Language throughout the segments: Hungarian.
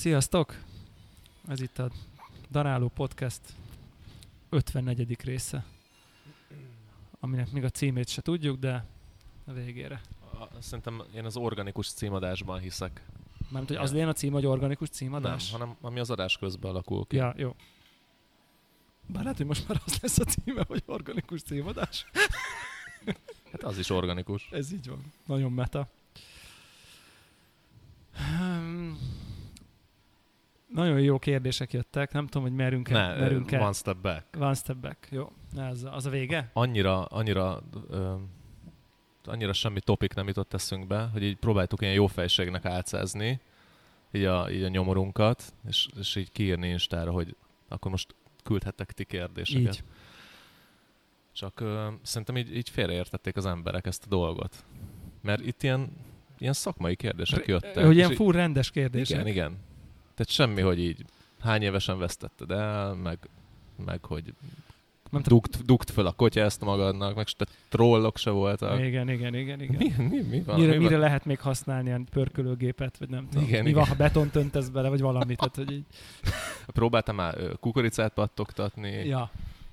Sziasztok! Ez itt a Daráló Podcast 54. része, aminek még a címét se tudjuk, de a végére. A, szerintem én az organikus címadásban hiszek. Mármint, hogy az legyen a cím, hogy organikus címadás? Nem, hanem ami az adás közben alakul ki. Ja, jó. Bár lehet, hogy most már az lesz a címe, hogy organikus címadás. Hát az is organikus. Ez így van. Nagyon meta. Hmm. Nagyon jó kérdések jöttek, nem tudom, hogy merünk-e. Ne, merünk-e. one step back. One step back. Jó. Ez, az a vége? Annyira, annyira, ö, annyira semmi topik nem jutott eszünkbe, hogy így próbáltuk ilyen jó fejségnek álcázni, így a, így a nyomorunkat, és, és így kiírni Instára, hogy akkor most küldhettek ti kérdéseket. Így. Csak ö, szerintem így, így félreértették az emberek ezt a dolgot. Mert itt ilyen, ilyen szakmai kérdések jöttek. Hogy ilyen full rendes kérdések. Igen, igen. Tehát semmi, hogy így hány évesen vesztetted el, meg, meg hogy Nem dugt, dugt föl a kotyászt magadnak, meg te trollok se voltak. Igen, igen, igen, igen. Mi, mi, mi van? Mire, mi mire van? lehet még használni ilyen pörkölőgépet, vagy nem tudom. Igen, Mi igen. van, ha betont öntesz bele, vagy valamit. Tehát, hogy így, Próbáltam már kukoricát pattogtatni ja.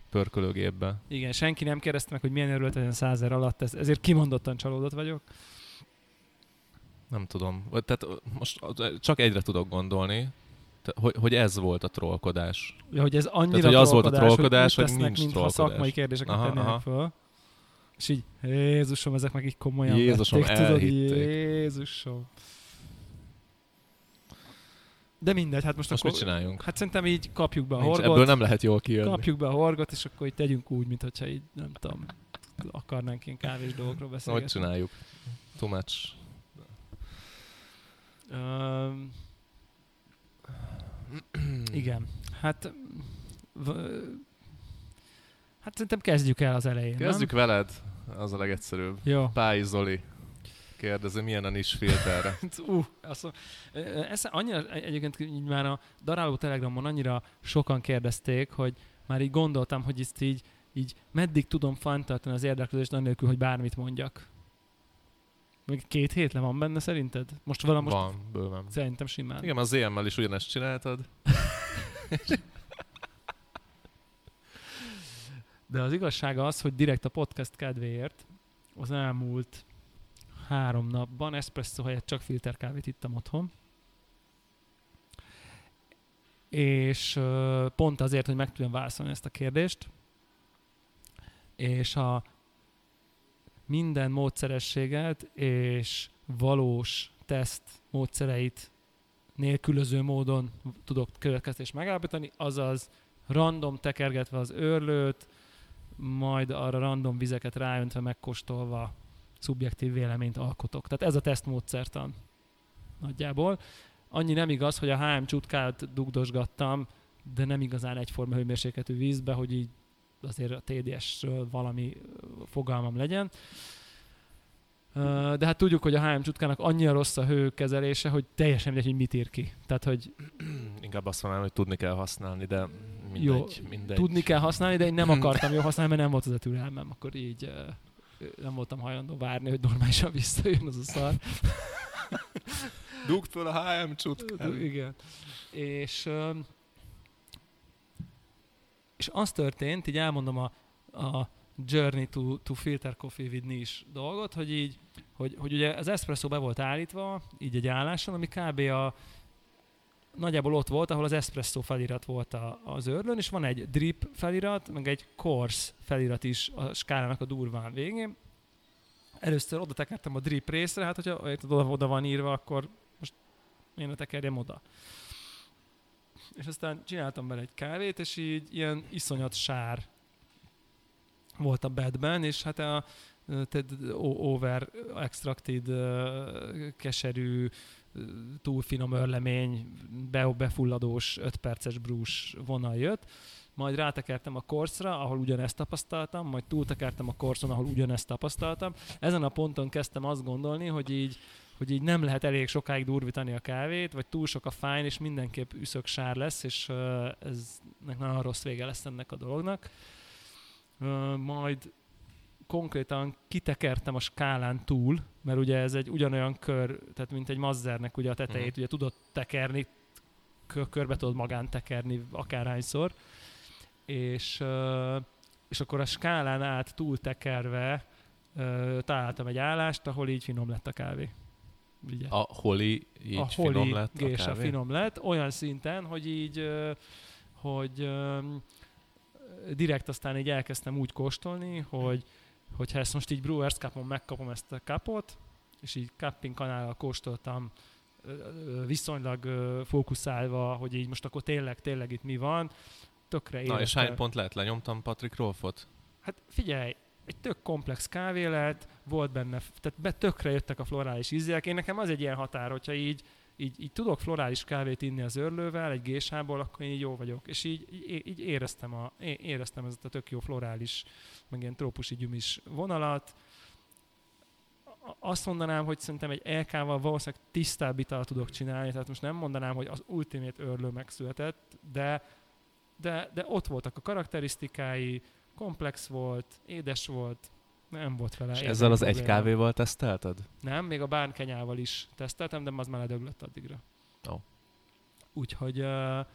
pörkölőgépbe. igen, senki nem kérdezte meg, hogy milyen örült ezen százer alatt, ez, ezért kimondottan csalódott vagyok. Nem tudom. Tehát most csak egyre tudok gondolni, hogy, hogy ez volt a trollkodás. Ja, hogy ez annyira Tehát, hogy az volt a trollkodás, hogy, hogy nincs mintha szakmai kérdéseket Aha, tennének aha. föl. És így, Jézusom, ezek meg így komolyan Jézusom, vették, tudod. Jézusom. De mindegy, hát most, Most akkor... mit csináljunk? Hát szerintem így kapjuk be a Nincs, horgot. ebből nem lehet jól kijönni. kapjuk be a horgot, és akkor így tegyünk úgy, mintha így, nem tudom, akarnánk ilyen kávés dolgokról Hogy beszélgetni. csináljuk? Too much. Igen. Hát... Hát szerintem kezdjük el az elején, Kezdjük veled, az a legegyszerűbb. nem? Jó. Pályi Zoli kérdezi, milyen a nis filterre. Uh, azt ez annyira, egyébként így már a Daráló Telegramon annyira sokan kérdezték, hogy már így gondoltam, hogy ezt így, így meddig tudom fenntartani az érdeklődést annélkül, hogy bármit mondjak. Még két hét le van benne szerinted? Most valami most Van, bőven. szerintem simán. Igen, az EM-mel is ugyanezt csináltad. De az igazság az, hogy direkt a podcast kedvéért az elmúlt három napban espresso helyett csak filterkávét ittam otthon. És pont azért, hogy meg tudjam válaszolni ezt a kérdést, és a minden módszerességet és valós teszt módszereit nélkülöző módon tudok következést megállapítani, azaz random tekergetve az őrlőt, majd arra random vizeket ráöntve, megkóstolva szubjektív véleményt alkotok. Tehát ez a tesztmódszertan nagyjából. Annyi nem igaz, hogy a HM csutkát dugdosgattam, de nem igazán egyforma hőmérsékletű vízbe, hogy így azért a TDS-ről valami fogalmam legyen. De hát tudjuk, hogy a HM csutkának annyira rossz a hőkezelése, hogy teljesen mindegy, hogy mit ír ki. Tehát, hogy Inkább azt mondanám, hogy tudni kell használni, de mindegy. Jó, mindegy. tudni kell használni, de én nem akartam jól használni, mert nem volt az a türelmem. Akkor így nem voltam hajlandó várni, hogy normálisan visszajön az a szar. Dugd fel a HM csutkát. Igen. És, és az történt, így elmondom a, a Journey to, to Filter Coffee with Niche dolgot, hogy így, hogy, hogy ugye az espresso be volt állítva, így egy álláson, ami kb. a nagyjából ott volt, ahol az espresso felirat volt a, az őrlőn, és van egy drip felirat, meg egy course felirat is a skálának a durván végén. Először oda tekertem a drip részre, hát hogyha oda, oda van írva, akkor most én ne tekerjem oda. És aztán csináltam bele egy kávét, és így ilyen iszonyat sár volt a bedben, és hát a tehát over extracted keserű túl finom örlemény, be, befulladós 5 perces brús vonal jött, majd rátekertem a korszra, ahol ugyanezt tapasztaltam, majd túltekertem a korszon, ahol ugyanezt tapasztaltam. Ezen a ponton kezdtem azt gondolni, hogy így, hogy így nem lehet elég sokáig durvítani a kávét, vagy túl sok a fájn, és mindenképp üszök sár lesz, és ez nagyon rossz vége lesz ennek a dolognak. Majd konkrétan kitekertem a skálán túl, mert ugye ez egy ugyanolyan kör, tehát mint egy mazzernek ugye a tetejét, Mhm. ugye tudod tekerni kö- körbe tudod magán tekerni akárhányszor, és, és akkor a skálán át túl tekerve találtam egy állást, ahol így finom lett a kávé. Ugye? A holi így a finom holi lett a kávé? finom lett, olyan szinten, hogy így, hogy direkt aztán így elkezdtem úgy kóstolni, hogy hogyha ezt most így Brewers Cupon megkapom ezt a kapot, és így cupping kanállal kóstoltam viszonylag fókuszálva, hogy így most akkor tényleg, tényleg itt mi van, tökre Na és éreztem. hány pont lehet? Lenyomtam Patrick Rolfot? Hát figyelj, egy tök komplex kávé lett, volt benne, tehát be tökre jöttek a florális ízek. Én nekem az egy ilyen határ, hogyha így, így, így tudok florális kávét inni az örlővel, egy gésából, akkor én így jó vagyok. És így, így, éreztem, a, éreztem ezt a tök jó florális, meg ilyen trópusi gyümis vonalat. Azt mondanám, hogy szerintem egy LK-val valószínűleg tisztább italt tudok csinálni, tehát most nem mondanám, hogy az ultimate örlő megszületett, de, de, de ott voltak a karakterisztikái, komplex volt, édes volt, nem volt vele. És ezzel az egy probléma. kávéval tesztelted? Nem, még a bánkenyával is teszteltem, de az már ledöglött addigra. Ó. Úgyhogy, uh,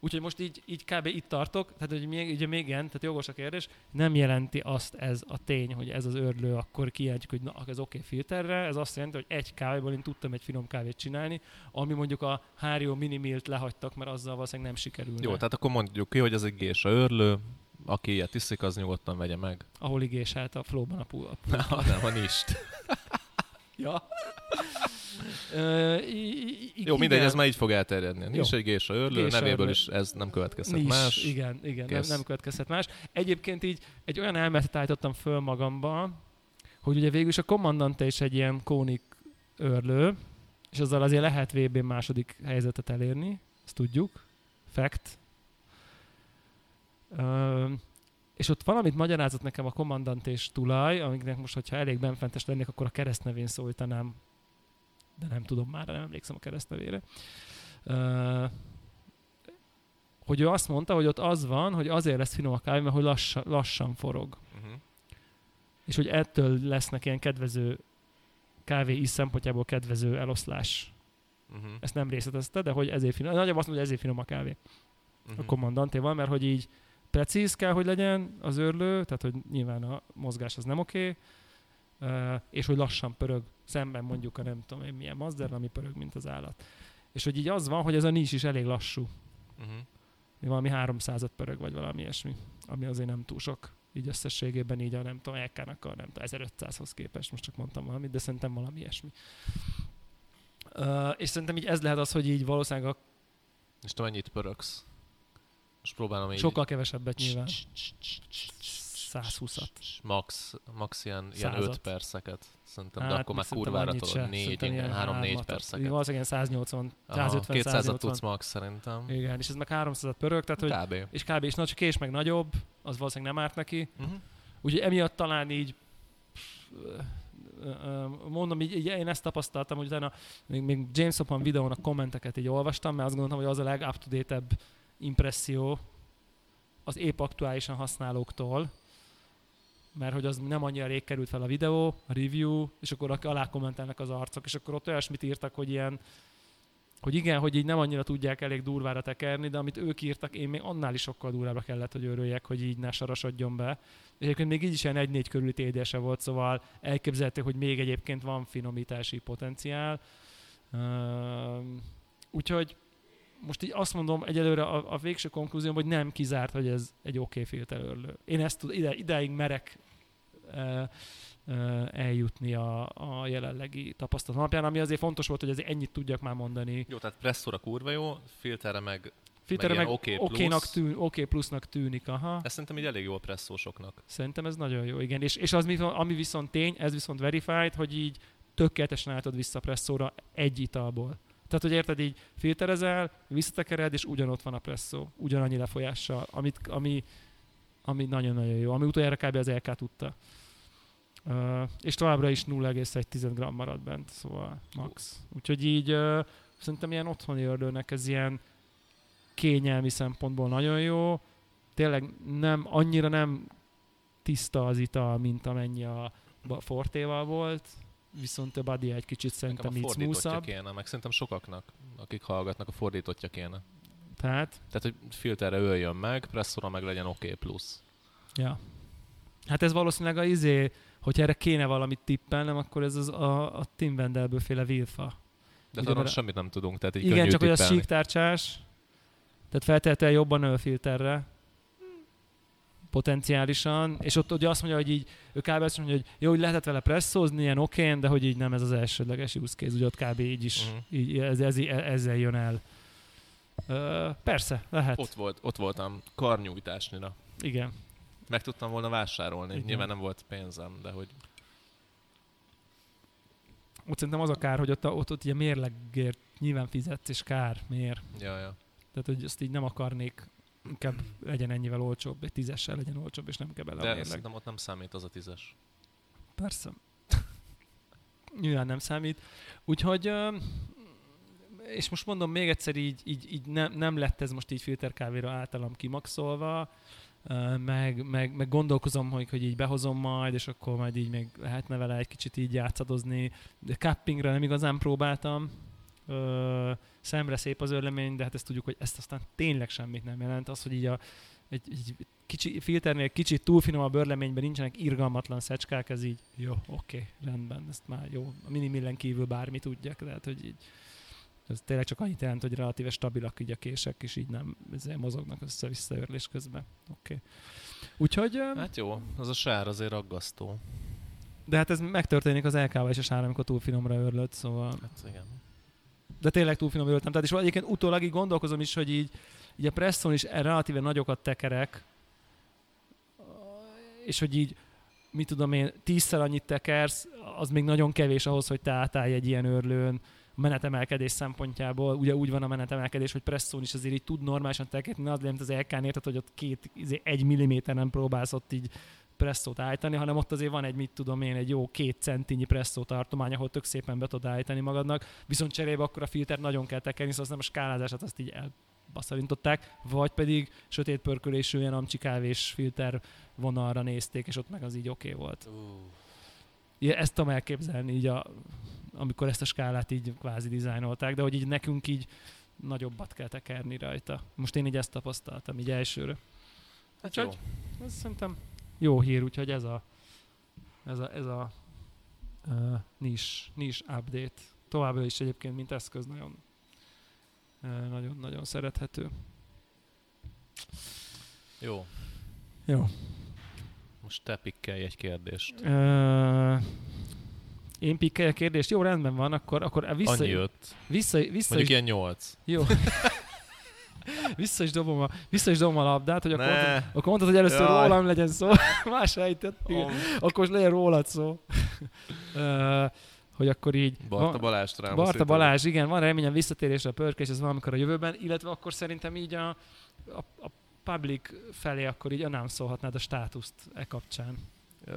úgyhogy most így, így kb. itt tartok, tehát hogy még, ugye még ilyen, tehát jogos a kérdés, nem jelenti azt ez a tény, hogy ez az örlő, akkor kijelentjük, hogy na, ez oké okay filterre, ez azt jelenti, hogy egy kávéból én tudtam egy finom kávét csinálni, ami mondjuk a Hárió Minimilt lehagytak, mert azzal valószínűleg nem sikerülne. Jó, tehát akkor mondjuk ki, hogy ez egy gésa örlő, aki ilyet iszik, az nyugodtan vegye meg. Ahol igés állt a flóban a pul. Na, nem, a nist. Ja. Ö, i- i- Jó, mindegy, igen. ez már így fog elterjedni. Nincs Jó. egy gésa örlő, Gésa nevéből örlő. is ez nem következhet Nis, más. Igen, igen, nem, Kész. nem következhet más. Egyébként így egy olyan elméletet állítottam föl magamba, hogy ugye végül is a kommandante is egy ilyen kónik örlő, és azzal azért lehet VB második helyzetet elérni, ezt tudjuk. Fact. Ö, és ott valamit magyarázott nekem a kommandant és tulaj, amiknek most, hogyha elég benfentes lennék, akkor a keresztnevén szólítanám, de nem tudom már, nem emlékszem a keresztnevére. Ö, hogy ő azt mondta, hogy ott az van, hogy azért lesz finom a kávé, mert hogy lassan, lassan forog. Uh-huh. És hogy ettől lesznek ilyen kedvező kávé íz szempontjából kedvező eloszlás. Uh-huh. Ezt nem részletezte, de hogy ezért finom. Nagyjából azt mondja, hogy ezért finom a kávé Uh-huh. a kommandantéval, mert hogy így precíz kell, hogy legyen az örlő, tehát hogy nyilván a mozgás az nem oké, okay, és hogy lassan pörög, szemben mondjuk a nem tudom én milyen Mazda, ami pörög, mint az állat. És hogy így az van, hogy ez a nis is elég lassú. Uh-huh. valami 300 pörög, vagy valami ilyesmi, ami azért nem túl sok így összességében így a nem tudom, LK-nak a nem tudom, 1500-hoz képest, most csak mondtam valamit, de szerintem valami ilyesmi. Uh, és szerintem így ez lehet az, hogy így valószínűleg a És te mennyit pöröksz? Most próbálom így... sokkal kevesebbet nyilván. 120-at. Max, max ilyen, ilyen 5 Százat. perceket. Szerintem, de akkor már kurvára tudod. se. 4, Szerintem ilyen 3-4 hármat. perceket. Valószínűleg ilyen 180, Aha, 150, 200-at 180. tudsz max szerintem. Igen, és ez meg 300 pörög, tehát hogy, Kb. és kb. és nagy kés meg nagyobb, az valószínűleg nem árt neki. Uh-huh. Úgyhogy emiatt talán így mondom, így, így én ezt tapasztaltam, hogy utána még, még James Hopan videón a kommenteket így olvastam, mert azt gondoltam, hogy az a leg up to impresszió az épp aktuálisan használóktól, mert hogy az nem annyira rég került fel a videó, a review, és akkor ak- alá kommentelnek az arcok, és akkor ott olyasmit írtak, hogy ilyen, hogy igen, hogy így nem annyira tudják elég durvára tekerni, de amit ők írtak, én még annál is sokkal durvábbra kellett, hogy örüljek, hogy így ne sarasodjon be. És egyébként még így is ilyen 1-4 körüli TDS-e volt, szóval elképzelhető, hogy még egyébként van finomítási potenciál. Úgyhogy most így azt mondom egyelőre a, a végső konklúzióm, hogy nem kizárt, hogy ez egy oké okay filterörlő. Én ezt tud, ide, ideig merek uh, uh, eljutni a, a jelenlegi tapasztalat alapján, ami azért fontos volt, hogy azért ennyit tudjak már mondani. Jó, tehát presszóra kurva jó, filterre meg... Filterre ilyen meg oké okénak plusz. tűn, oké plusznak tűnik, aha. Ez szerintem így elég jó a presszósoknak. Szerintem ez nagyon jó, igen. És, és az, mi- ami viszont tény, ez viszont verified, hogy így tökéletesen állítod vissza presszóra egy italból. Tehát, hogy érted, így filterezel, visszatekered, és ugyanott van a presszó, ugyanannyi lefolyással, amit, ami, ami nagyon-nagyon jó. Ami utoljára kb. az LK tudta. Uh, és továbbra is 0,1 g marad bent, szóval max. Úgyhogy így uh, szerintem ilyen otthoni ördőnek ez ilyen kényelmi szempontból nagyon jó. Tényleg nem, annyira nem tiszta az ital, mint amennyi a Fortéval volt, viszont a body egy kicsit szerintem a így smoothabb. kéne, meg szerintem sokaknak, akik hallgatnak, a fordítottja kéne. Tehát, Tehát, hogy filterre öljön meg, presszóra meg legyen oké okay plusz. ja. Hát ez valószínűleg a izé, hogyha erre kéne valamit tippelnem, akkor ez az a, a Tim Wendelből féle vilfa. De arról mert- semmit nem tudunk, tehát így Igen, csak hogy az tippelni. síktárcsás, tehát feltétlenül jobban öl filterre, potenciálisan, és ott ugye azt mondja, hogy így, ő kb. azt mondja, hogy jó, hogy lehetett vele presszózni, ilyen okén, de hogy így nem ez az elsődleges use case, ugye ott kb. így is, Mhm. így, ez, ez, ezzel jön el. Ö, persze, lehet. Ott, volt, ott voltam karnyújtásnira. Igen. Meg tudtam volna vásárolni. Igen. Nyilván nem volt pénzem, de hogy Ott szerintem az a kár, hogy ott, ott, ott ugye mérlegért nyilván fizetsz, és kár, miért? ja, ja. Tehát, hogy ezt így nem akarnék, inkább legyen ennyivel olcsóbb, egy tízessel legyen olcsóbb, és nem kell bele De szerintem ott nem számít az a tízes. Persze. Nyilván nem számít. Úgyhogy, és most mondom még egyszer, így, így, így nem, nem lett ez most így filterkávéra általam kimaxolva, meg, meg, meg gondolkozom, hogy, hogy így behozom majd, és akkor majd így még lehetne vele egy kicsit így játszadozni. De cuppingra nem igazán próbáltam. Ö, szemre szép az örlemény, de hát ezt tudjuk, hogy ezt aztán tényleg semmit nem jelent. Az, hogy így a, egy, egy kicsi, filternél kicsit túl finom a bőrleményben nincsenek irgalmatlan szecskák, ez így jó, oké, rendben, ezt már jó. A mini millen kívül bármi tudják, tehát hogy így ez tényleg csak annyit jelent, hogy relatíve stabilak így a kések, és így nem ezzel mozognak össze-vissza örlés közben. Oké. Úgyhogy, ö, Hát jó, az a sár azért aggasztó. de hát ez megtörténik az LK-val és a sár, amikor túl finomra örlött, szóval Hát igen. De tényleg túl finom öltem. Tehát és egyébként utólag így gondolkozom is, hogy így, így a presszon is relatíve nagyokat tekerek, és hogy így, mit tudom én, tízszer annyit tekersz, az még nagyon kevés ahhoz, hogy te átállj egy ilyen örlőn menetemelkedés szempontjából. Ugye úgy van a menetemelkedés, hogy presszón is azért így tud normálisan tekerni, az mint az LK-n érted, hogy ott két, izé, egy milliméter nem próbálsz ott így presszót állítani, hanem ott azért van egy, mit tudom én, egy jó két centinyi presszó tartomány, ahol tök szépen be tudod állítani magadnak, viszont cserébe akkor a filtert nagyon kell tekerni, szóval nem a skálázását azt így elbaszalintották, vagy pedig sötét pörkölésű ilyen amcsi kávés filter vonalra nézték, és ott meg az így oké okay volt. Ja, ezt tudom elképzelni, így a, amikor ezt a skálát így kvázi dizájnolták, de hogy így nekünk így nagyobbat kell tekerni rajta. Most én így ezt tapasztaltam, így elsőre. Hát Úgyhogy- jó. Ez szerintem jó hír, úgyhogy ez a ez a, ez a uh, nis, nis update. Továbbra is egyébként, mint eszköz nagyon uh, nagyon, nagyon szerethető. Jó. Jó. Most te pikkelj egy kérdést. Uh, én pikkelj a kérdést. Jó, rendben van, akkor, akkor vissza, Annyi jött. vissza, vissza, Mondjuk is, ilyen nyolc. jó. vissza, is dobom a, vissza is dobom a labdát, hogy akkor, mondtad, akkor mondtad, hogy először Jaj. rólam legyen szó. Más ejtett. Om. Akkor most legyen rólad szó. uh, hogy akkor így... Barta Balást rám. Barta Balázs, igen, van reményem visszatérésre a pörkés, ez valamikor a jövőben, illetve akkor szerintem így a, a, a public felé akkor így nem szólhatnád a státuszt e kapcsán.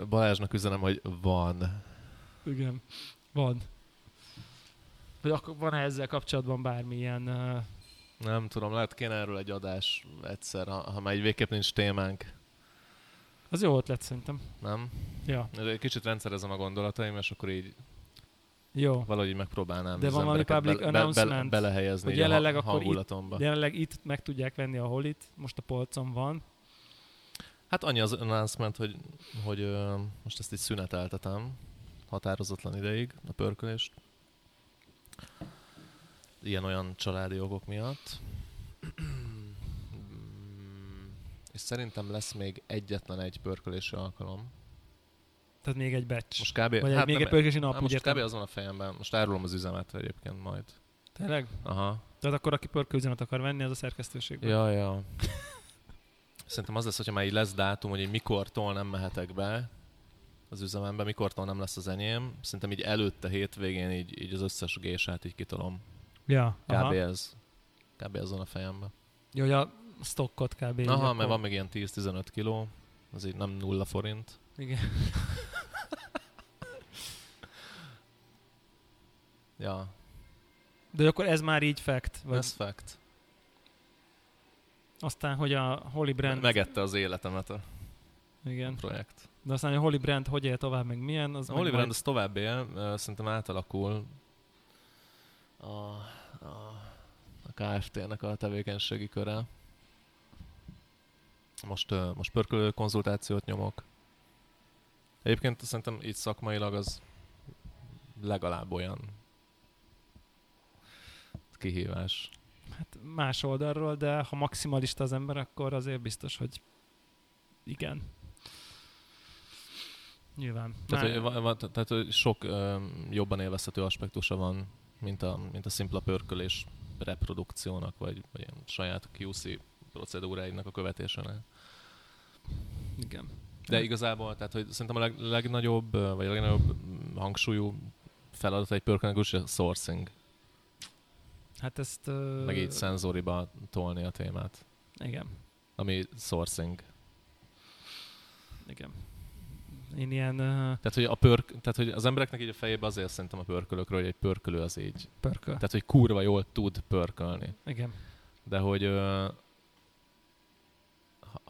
Balázsnak üzenem, hogy van. Igen, van. Vagy akkor van-e ezzel kapcsolatban bármilyen... Uh, Nem tudom, lehet kéne erről egy adás egyszer, ha, ha már egy végképp nincs témánk. az jó ötlet szerintem. Nem? Ja, Egy kicsit rendszerezem a gondolataim, és akkor így jó. valahogy megpróbálnám De van valami public announcement? belehelyezni Hogy így a jelenleg ha- akkor itt- hangulatomba. Jelenleg itt meg tudják venni a holit, most a polcon van. Hát annyi az announcement, hogy, hogy ö, most ezt így szüneteltetem határozatlan ideig, a pörkölést. Ilyen-olyan családi okok miatt. És szerintem lesz még egyetlen egy pörkölési alkalom. Tehát még egy batch. Most kb. Vagy egy, még nem, egy pörkési nap, hát most kb. értem. az van a fejemben. Most árulom az üzemet egyébként majd. Tényleg? Aha. Tehát akkor aki pörkőzenet akar venni, az a szerkesztőségben. Ja, ja. Szerintem az lesz, hogyha már így lesz dátum, hogy így mikortól nem mehetek be az üzemembe, mikortól nem lesz az enyém. Szerintem így előtte hétvégén így, így az összes gésát így kitolom. Ja, Kb. aha. ez. Kb. ez van a fejemben. Jó, hogy a stockot kb. Aha, akkor- mert van még ilyen 10-15 kiló, az így nem nulla forint. Igen. Ja, De akkor ez már így fact? Vagy ez fact. aztán, hogy a Holy Brand... Megette az életemet a Igen. projekt. De aztán, a Holy Brand hogy él tovább, meg milyen, az A Holy majd- Brand az tovább él, szerintem átalakul a, a, a Kft-nek a tevékenységi köre. Most, most pörkölő konzultációt nyomok. Egyébként szerintem így szakmailag az legalább olyan kihívás. Hát más oldalról, de ha maximalista az ember, akkor azért biztos, hogy igen. Nyilván. Tehát, Már- hogy, tehát hogy sok ö, jobban élvezhető aspektusa van, mint a, mint a szimpla pörkölés reprodukciónak, vagy, vagy saját QC procedúráinak a követésének. Igen. De igazából, tehát hogy szerintem a leg, legnagyobb, vagy a legnagyobb mm, hangsúlyú feladat egy pörkölnek úgy, a sourcing, Hát ezt... Uh, meg így szenzoriba tolni a témát, Igen. ami sourcing. Igen. Én ilyen uh, Tehát, hogy, a pörk, tehát, hogy az embereknek így a fejében azért szerintem a pörkölökről, hogy egy pörkölő az így. pörköl. Tehát, hogy kurva jól tud pörkölni. Igen. De hogy ö,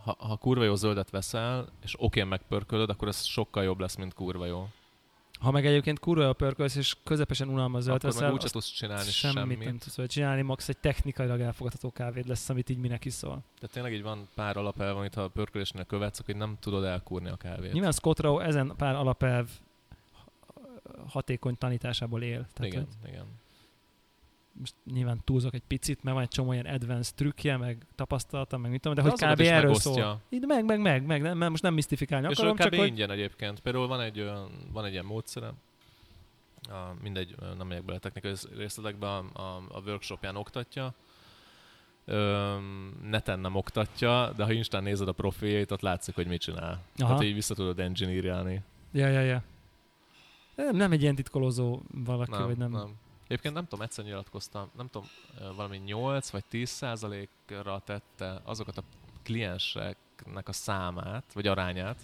ha, ha kurva jó zöldet veszel, és okén megpörkölöd, akkor ez sokkal jobb lesz, mint kurva jó. Ha meg egyébként kurva a pörkölsz, és közepesen unalmas zöld akkor meg veszel, úgyse azt tudsz csinálni semmit, semmit. nem tudsz vele csinálni, max egy technikailag elfogadható kávéd lesz, amit így minek iszol. Tehát tényleg így van pár alapelv, amit ha a pörkölésnél követsz, akkor nem tudod elkúrni a kávét. Nyilván Scott Rowe ezen pár alapelv hatékony tanításából él. Tehát, igen, hogy igen. Most nyilván túlzok egy picit, mert van egy csomó ilyen advanced trükkje, meg tapasztalata, meg mit tudom, de, De hogy kb. erről megosztja. szól. Így meg, meg, meg, meg, nem, mert most nem misztifikálni És akarom, ő csak kb. hogy... ingyen egyébként. Például van egy, olyan, van egy ilyen módszere, a, mindegy, nem megyek bele technikai részletekbe, a, a, a workshopján oktatja, Öm, neten nem oktatja, de ha Instán nézed a profiljait, ott látszik, hogy mit csinál. Aha. Tehát így vissza tudod engineerelni. Ja, ja, ja. Nem, nem egy ilyen titkolózó valaki, Nem, vagy nem. nem. Egyébként nem tudom, egyszer nyilatkoztam, nem tudom, valami 8 vagy 10 százalékra tette azokat a klienseknek a számát, vagy arányát,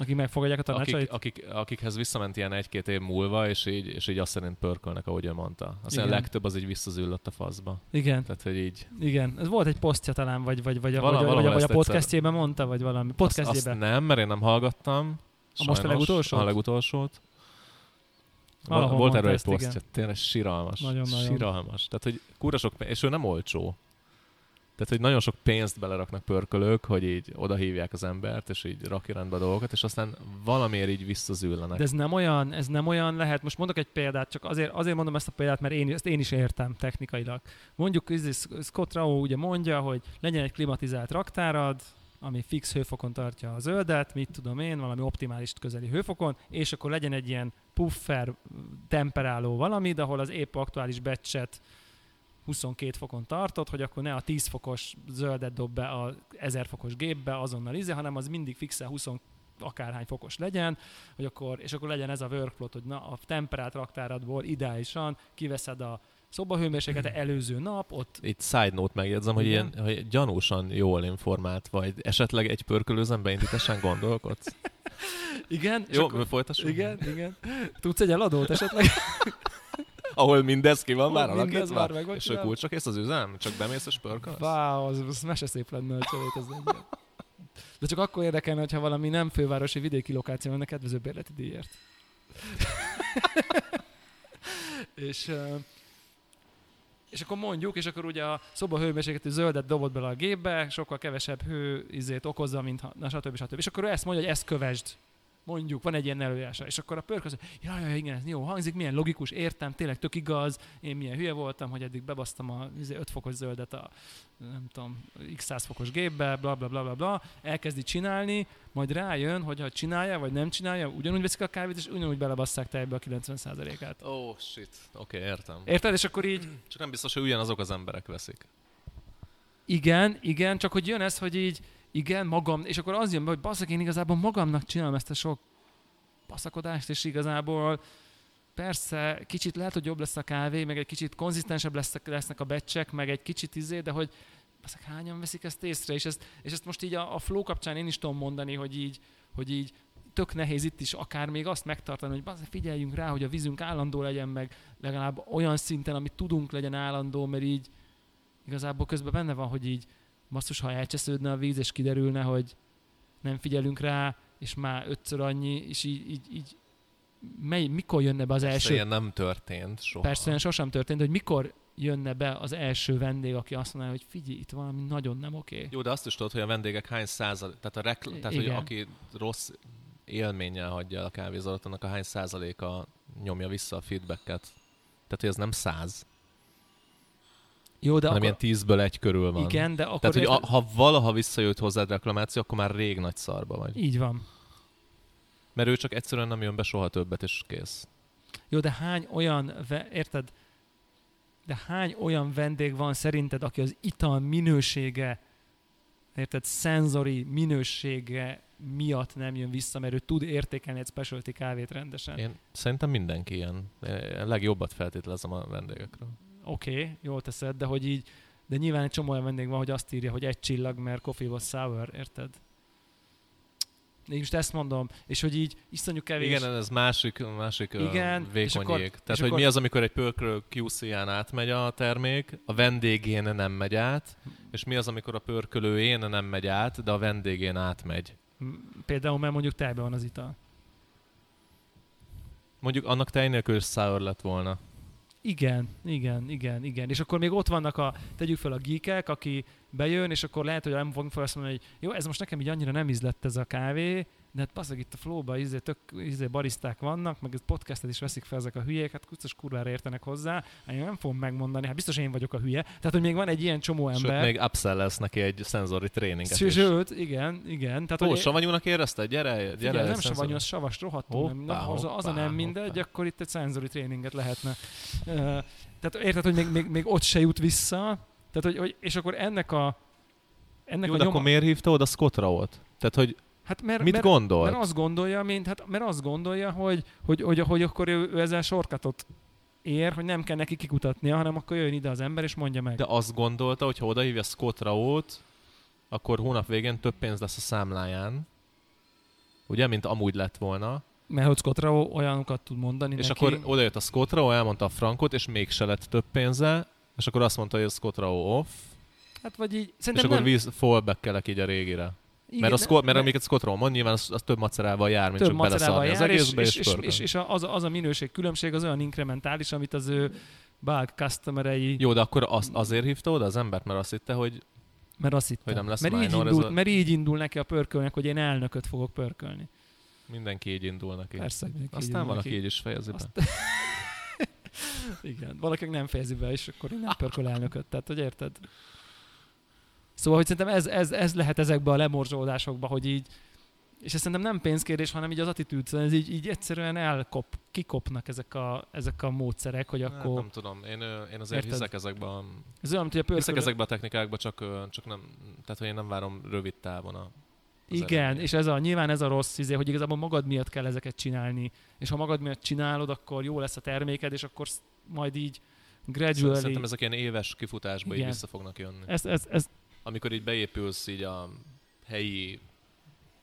Akik megfogadják a tanácsait? akik, akik, akikhez visszament ilyen egy-két év múlva, és így, és így azt szerint pörkölnek, ahogy ő mondta. Aztán a Igen. legtöbb az így visszazüllött a faszba. Igen, Tehát, hogy így igen. Ez volt egy posztja talán, vagy, vagy, vagy, a, Vala- vagy, a- vagy, a- vagy a egyszer- podcastjében mondta, vagy valami. azt, azt Podcastjében. nem, mert én nem hallgattam. A most a legutolsót? A legutolsót. Valahol Volt erről egy ezt, igen. posztja, tényleg siralmas. Nagyon-nagyon. Siralmas. Tehát, hogy kurva sok és ő nem olcsó. Tehát, hogy nagyon sok pénzt beleraknak pörkölők, hogy így oda hívják az embert, és így rakja rendbe a dolgokat, és aztán valamiért így visszazűllenek. De ez nem olyan, ez nem olyan lehet. Most mondok egy példát, csak azért, azért mondom ezt a példát, mert én, ezt én is értem technikailag. Mondjuk is Scott Rao ugye mondja, hogy legyen egy klimatizált raktárad, ami fix hőfokon tartja a zöldet, mit tudom én, valami optimális közeli hőfokon, és akkor legyen egy ilyen puffer temperáló valami, de ahol az épp aktuális batchet 22 fokon tartott, hogy akkor ne a 10 fokos zöldet dob be a 1000 fokos gépbe azonnal izé, hanem az mindig fixen 20 akárhány fokos legyen, hogy akkor, és akkor legyen ez a workflow, hogy na, a temperált raktáradból ideálisan kiveszed a szobahőmérsékletet előző nap, ott Itt side note megjegyzem, hogy, ilyen, hogy gyanúsan jól informált vagy. Esetleg egy pörkölőzen beindításen gondolkodsz? igen, Jó, akkor, folytassuk. igen, igen. Tudsz egy eladót esetleg? Ahol mindez ki van már mindez már meg és a kulcsok és az üzem? Csak bemész és pörkölsz? Wow, az, az mese szép lenne, hogy ez De csak akkor érdekelne, hogyha valami nem fővárosi vidéki lokáció lenne kedvező bérleti díjért. és, ö, és akkor mondjuk, és akkor ugye a szoba hőmérsékletű zöldet dobott bele a gépbe, sokkal kevesebb hő izét okozza, mint ha, na stb. stb. És akkor ő ezt mondja, hogy ezt kövesd. Mondjuk, van egy ilyen előírása. És akkor a pörköz, ja, ja, igen, ez jó hangzik, milyen logikus, értem, tényleg tök igaz, én milyen hülye voltam, hogy eddig bebasztam a 5 fokos zöldet a nem tudom, x 100 fokos gépbe, bla bla bla bla bla, elkezdi csinálni, majd rájön, hogy ha csinálja, vagy nem csinálja, ugyanúgy veszik a kávét, és ugyanúgy belebasszák tejbe a 90%-át. Oh, shit. Oké, okay, értem. Érted? És akkor így, Csak nem biztos, hogy ugyanazok az emberek veszik. igen, igen, csak hogy jön ez, hogy így, igen, magam, és akkor az jön be, hogy basszak, én igazából magamnak csinálom ezt a sok baszakodást, és igazából persze kicsit lehet, hogy jobb lesz a kávé, meg egy kicsit konzisztensebb lesznek, lesznek a becsek, meg egy kicsit izé, de hogy basszak, hányan veszik ezt észre, és ezt, és ezt most így a, a flow kapcsán én is tudom mondani, hogy így, hogy így tök nehéz itt is akár még azt megtartani, hogy bazzak, figyeljünk rá, hogy a vízünk állandó legyen, meg legalább olyan szinten, amit tudunk legyen állandó, mert így igazából közben benne van, hogy így basszus, ha elcsesződne a víz, és kiderülne, hogy nem figyelünk rá, és már ötször annyi, és így, így, így mely, mikor jönne be az Persze első? ilyen nem történt soha. Persze, olyan sosem történt, hogy mikor jönne be az első vendég, aki azt mondaná, hogy figyelj, itt valami nagyon nem oké. Jó, de azt is tudod, hogy a vendégek hány százalék, tehát, a rekl- tehát hogy aki rossz élménnyel hagyja el a kávézót, annak a hány százaléka nyomja vissza a feedbacket. Tehát, hogy ez nem száz, Jó, de hanem akkor, ilyen tízből egy körül van. igen, de akkor Tehát, hogy a, ha valaha visszajött hozzád reklamáció, akkor már rég nagy szarba vagy. így van. Mert ő csak egyszerűen nem jön be soha többet, és kész. Jó, de hány olyan, ve- érted? De hány olyan vendég van szerinted, aki az ital minősége, érted, szenzori minősége miatt nem jön vissza, mert ő tud értékelni egy specialty kávét rendesen. Én szerintem mindenki ilyen. Én legjobbat feltételezem a vendégekről. Oké, okay, jól teszed, de hogy így, de nyilván egy csomó olyan vendég van, hogy azt írja, hogy egy csillag, mert coffee was sour, érted? Én most ezt mondom, és hogy így iszonyú kevés. Igen, ez másik, másik Igen, Igen, és vékony akkor- jég. és Tehát, hogy akkor- mi az, amikor egy pörkölő QC-án átmegy a termék, a vendégén nem megy át, és mi az, amikor a pörkölőjén nem megy át, de a vendégén átmegy. Például, mert mondjuk tejben van az ital. Mondjuk annak tej nélkül is sour lett volna. Igen, igen, igen, igen. És akkor még ott vannak a, tegyük fel a geekek, aki bejön, és akkor lehet, hogy nem fogunk fel azt mondani, hogy jó, ez most nekem így annyira nem ízlett ez a kávé, de hát passzag itt a flowba izé, tök izé bariszták vannak, meg podcastet is veszik fel ezek a hülyék, hát kucos kurvára értenek hozzá, hát én nem fogom megmondani, hát biztos én vagyok a hülye. Tehát, hogy még van egy ilyen csomó Sőt, ember. még upsell lesz neki egy szenzori tréninget Sőt, is. sőt, igen, igen. Tehát, Ó, hogy savanyúnak érezted? Gyere, gyere. Figyelj, nem savanyú, az savas, rohadtul. nem, nem, Hoppá, az, az a nem hoppá, mindegy, hoppá. akkor itt egy szenzori tréninget lehetne. Uh, tehát érted, hogy még, még, még ott se jut vissza, tehát, hogy, hogy, és akkor ennek a ennek Jó, a de nyoma, akkor miért hívta oda Scott Rao-t? Tehát, hogy hát mert, mit mert, gondolt? mert azt gondolja, mint, hát, mert azt gondolja, hogy, hogy, hogy, hogy akkor ő, ő ezzel sorkatot ér, hogy nem kell neki kikutatnia, hanem akkor jön ide az ember és mondja meg. De azt gondolta, hogy ha odahívja Scott Rao-t, akkor hónap végén több pénz lesz a számláján. Ugye, mint amúgy lett volna. Mert hogy Scott Rao olyanokat tud mondani És neki. akkor odajött a Scott Rao, elmondta a frankot, és mégse lett több pénze, és akkor azt mondta, hogy a Scott Rao off, hát vagy így, és akkor nem. víz, fallback így a régire. Igen, mert, a Scott, mert amiket Scott Rao mond, nyilván az, az több macerával jár, mint több csak beleszarni az egészbe, és, és, és, és, és az, az a minőség különbség az olyan inkrementális, amit az ő bulk customerei, Jó, de akkor az, azért hívta oda az embert, mert azt hitte, hogy mert azt hittem. hogy nem lesz mert, így minor, ez indult, a- mert így indul neki a pörkölnek, hogy én elnököt fogok pörkölni. mindenki így indul neki. Persze, mindenki így Aztán indul valaki így is fejezi be. Azt... Igen, valakinek nem fejezi be, és akkor nem pörköl elnököt. Tehát, hogy érted? Szóval, hogy szerintem ez, ez, ez lehet ezekbe a lemorzsolódásokba, hogy így, és ez szerintem nem pénzkérdés, hanem így az attitűd, szóval ez így, így egyszerűen elkop, kikopnak ezek a, ezek a módszerek, hogy Hát, akkor... nem tudom, én, én azért Érted? hiszek ezekben a, Ez olyan, hogy a hiszek pörkölő... ezekbe a technikákba, csak, csak nem, tehát hogy én nem várom rövid távon a Igen, eredményt. és ez a, nyilván ez a rossz izé, hogy igazából magad miatt kell ezeket csinálni, és ha magad miatt csinálod, akkor jó lesz a terméked, és akkor majd így gradually... Szerintem ezek ilyen éves kifutásba így Igen. vissza fognak jönni. Ez, ez, ez, Amikor így beépülsz így a helyi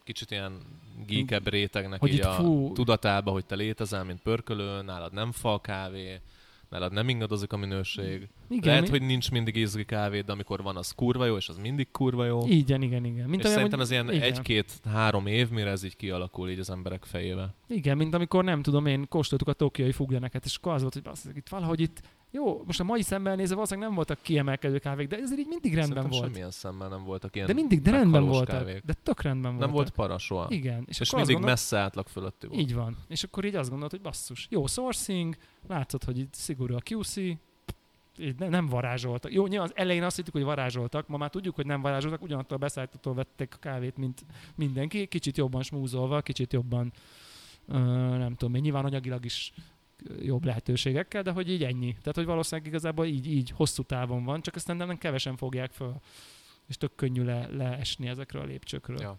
kicsit ilyen geekebb rétegnek Hogy így itt a fú. tudatába, hogy te létezel, mint pörkölő, nálad nem fal kávé, nálad nem ingadozik a minőség. igen, Lehet, mi- hogy nincs mindig ízgi kávé, de amikor van, az kurva jó, és az mindig kurva jó. Igen, igen, igen. Mint és olyan, szerintem ez ilyen igen. egy-két-három év, mire ez így kialakul így az emberek fejébe. Igen, mint amikor nem tudom, én kóstoltuk a tokiai fugleneket, és akkor az volt, hogy itt valahogy itt, jó, most a mai szemmel nézve valószínűleg nem voltak kiemelkedő kávék, de ezért így mindig rendben Szerintem volt. semmilyen szemmel nem voltak ilyen De mindig, de rendben voltak. kávék. De tök rendben Nem voltak. volt para soha. Igen. És, És, mindig gondolt- messze átlag fölötti volt. Így van. És akkor így azt gondolod, hogy basszus, jó sourcing, látszott, hogy itt szigorú a QC, így ne, nem varázsoltak. Jó, nyilván az elején azt hittük, hogy varázsoltak, ma már tudjuk, hogy nem varázsoltak, ugyanattól a beszállítótól vették a kávét, mint mindenki, kicsit jobban smúzolva, kicsit jobban, ö, nem tudom, én nyilván anyagilag is jobb lehetőségekkel, de hogy így ennyi. Tehát, hogy valószínűleg igazából így, így hosszú távon van, csak aztán nem kevesen fogják föl. És tök könnyű le, leesni ezekről a lépcsőkről. Ja.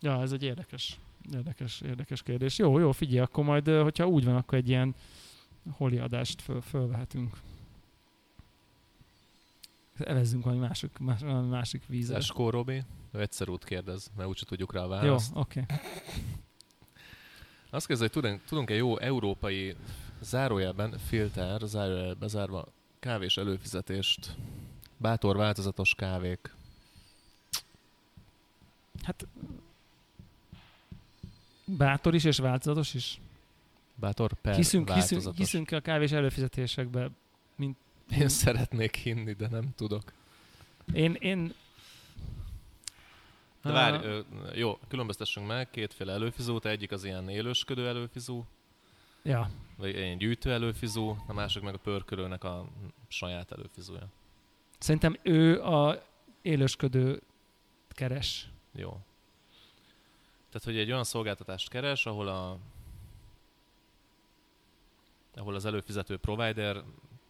Ja, ez egy érdekes, érdekes, érdekes kérdés. Jó, jó, figyelj, akkor majd, hogyha úgy van, akkor egy ilyen holi adást föl, fölvehetünk. Evezzünk valami másik, más, valami másik vízzel. Eskó Robi, ő egyszer út kérdez, mert úgyse tudjuk rá a Jó, választ. oké. Okay. Azt kérdezi, hogy tudunk- tudunk-e jó európai zárójelben filter, zárójelben bezárva kávés előfizetést, bátor változatos kávék. Hát bátor is és változatos is. Bátor per Hiszünk, hiszünk, hiszünk a kávés előfizetésekbe, mint Én szeretnék hinni, de nem tudok. Én, én De várj, ö, jó, különböztessünk meg, kétféle előfizót, egyik az ilyen élősködő előfizú, Ja, vagy ilyen gyűjtő előfizú, a másik meg a pörkölőnek a saját előfizúja. szerintem ő a élősködő keres. Jó. Tehát, hogy egy olyan szolgáltatást keres, ahol a ahol az előfizető provider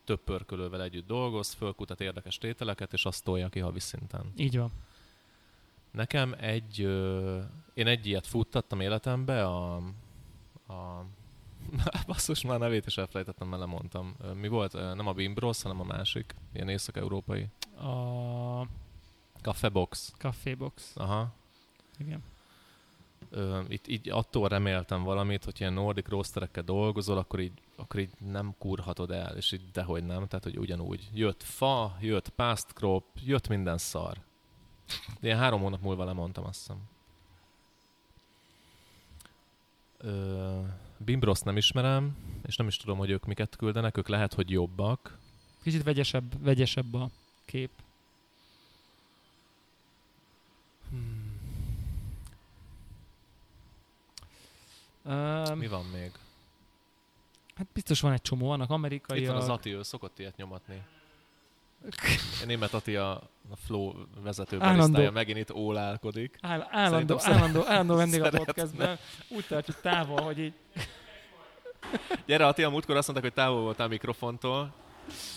több pörkölővel együtt dolgoz, fölkutat érdekes tételeket, és azt tolja ki havi szinten. Így van. Nekem egy, ö, én egy ilyet futtattam életembe, a, a basszus, már nevét is elfelejtettem, mert lemondtam. Mi volt? Nem a Bimbros, hanem a másik, ilyen észak-európai. A Cafebox. Cafébox. Aha. Igen. Ö, itt így attól reméltem valamit, hogy ilyen nordic roasterekkel dolgozol, akkor így, akkor így nem kurhatod el, és így dehogy nem, tehát hogy ugyanúgy. Jött fa, jött past crop, jött minden szar. Ilyen három hónap múlva lemondtam, azt hiszem. Ö, Bimbroszt nem ismerem, és nem is tudom, hogy ők miket küldenek, ők lehet, hogy jobbak. Kicsit vegyesebb, vegyesebb a kép. Um, Mi van még? hát biztos van egy csomó, vannak amerikai. Itt van az Ati, ő szokott ilyet nyomatni. Német Ati a, a Flow vezető barisztája megint itt ólálkodik. Áll, állandó, Szerintem állandó, állandó vendég a szeretne. podcastben. Úgy tartjuk távol, hogy így Gyere a múltkor azt mondták, hogy távol voltál a mikrofontól,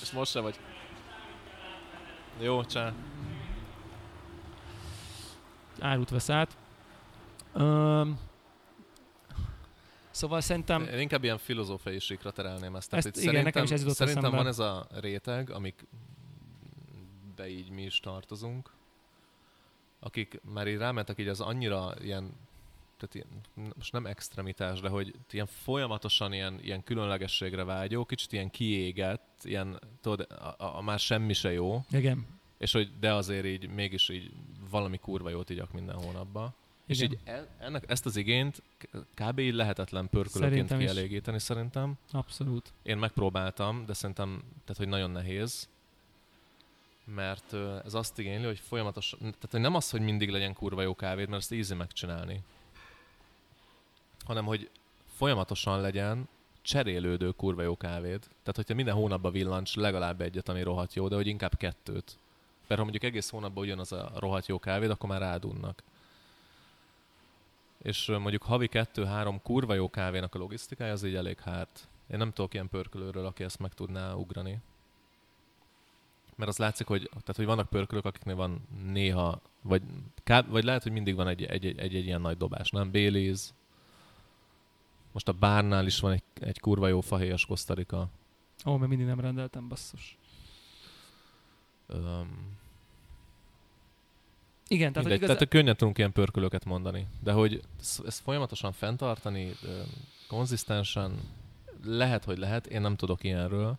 és most se vagy. Jó, csá. árut vesz át. Um, szóval szerintem Én inkább ilyen filozófiai síkra terelném ezt. Tehát Ezt itt igen, szerintem, nekem is ez Szerintem van ez a réteg, amik be így mi is tartozunk, akik már így rámentek így az annyira ilyen tehát ilyen, most nem extremitás, de hogy ilyen folyamatosan ilyen, ilyen különlegességre vágyó, kicsit ilyen kiégett, ilyen, tudod, a, a, a már semmi se jó, igen. és hogy de azért így mégis így valami kurva jót igyak minden hónapban. És Igen. így e- ennek, ezt az igényt kb. így lehetetlen pörkölőként Szerintem is. kielégíteni szerintem. Abszolút. Én megpróbáltam, de szerintem tehát, hogy nagyon nehéz. Mert ez azt igényli, hogy folyamatosan, tehát hogy nem az, hogy mindig legyen kurva jó kávéd, mert ezt easy megcsinálni. Hanem, hogy folyamatosan legyen cserélődő kurva jó kávéd. Tehát, hogyha minden hónapban villancs legalább egyet, ami rohadt jó, de hogy inkább kettőt. Mert ha mondjuk egész hónapban ugyanaz a rohadt jó kávéd, akkor már rádunnak. És mondjuk havi kettő-három kurva jó kávénak a logisztikája, az így elég hárt. Én nem tudok ilyen pörkölőről, aki ezt meg tudná ugrani. Mert az látszik, hogy, tehát, hogy vannak pörkölők, akiknél van néha, vagy, ká- vagy lehet, hogy mindig van egy, egy, egy, egy, egy ilyen nagy dobás, nem? Baileys. Most a bárnál is van egy, egy kurva jó fahéjas kosztarika. Ó, mert mindig nem rendeltem, basszus. Um, Igen, tehát, tehát, hogy tehát könnyen tudunk ilyen pörkölőket mondani. De hogy ezt, folyamatosan fenntartani, konzisztensen, lehet, hogy lehet, én nem tudok ilyenről.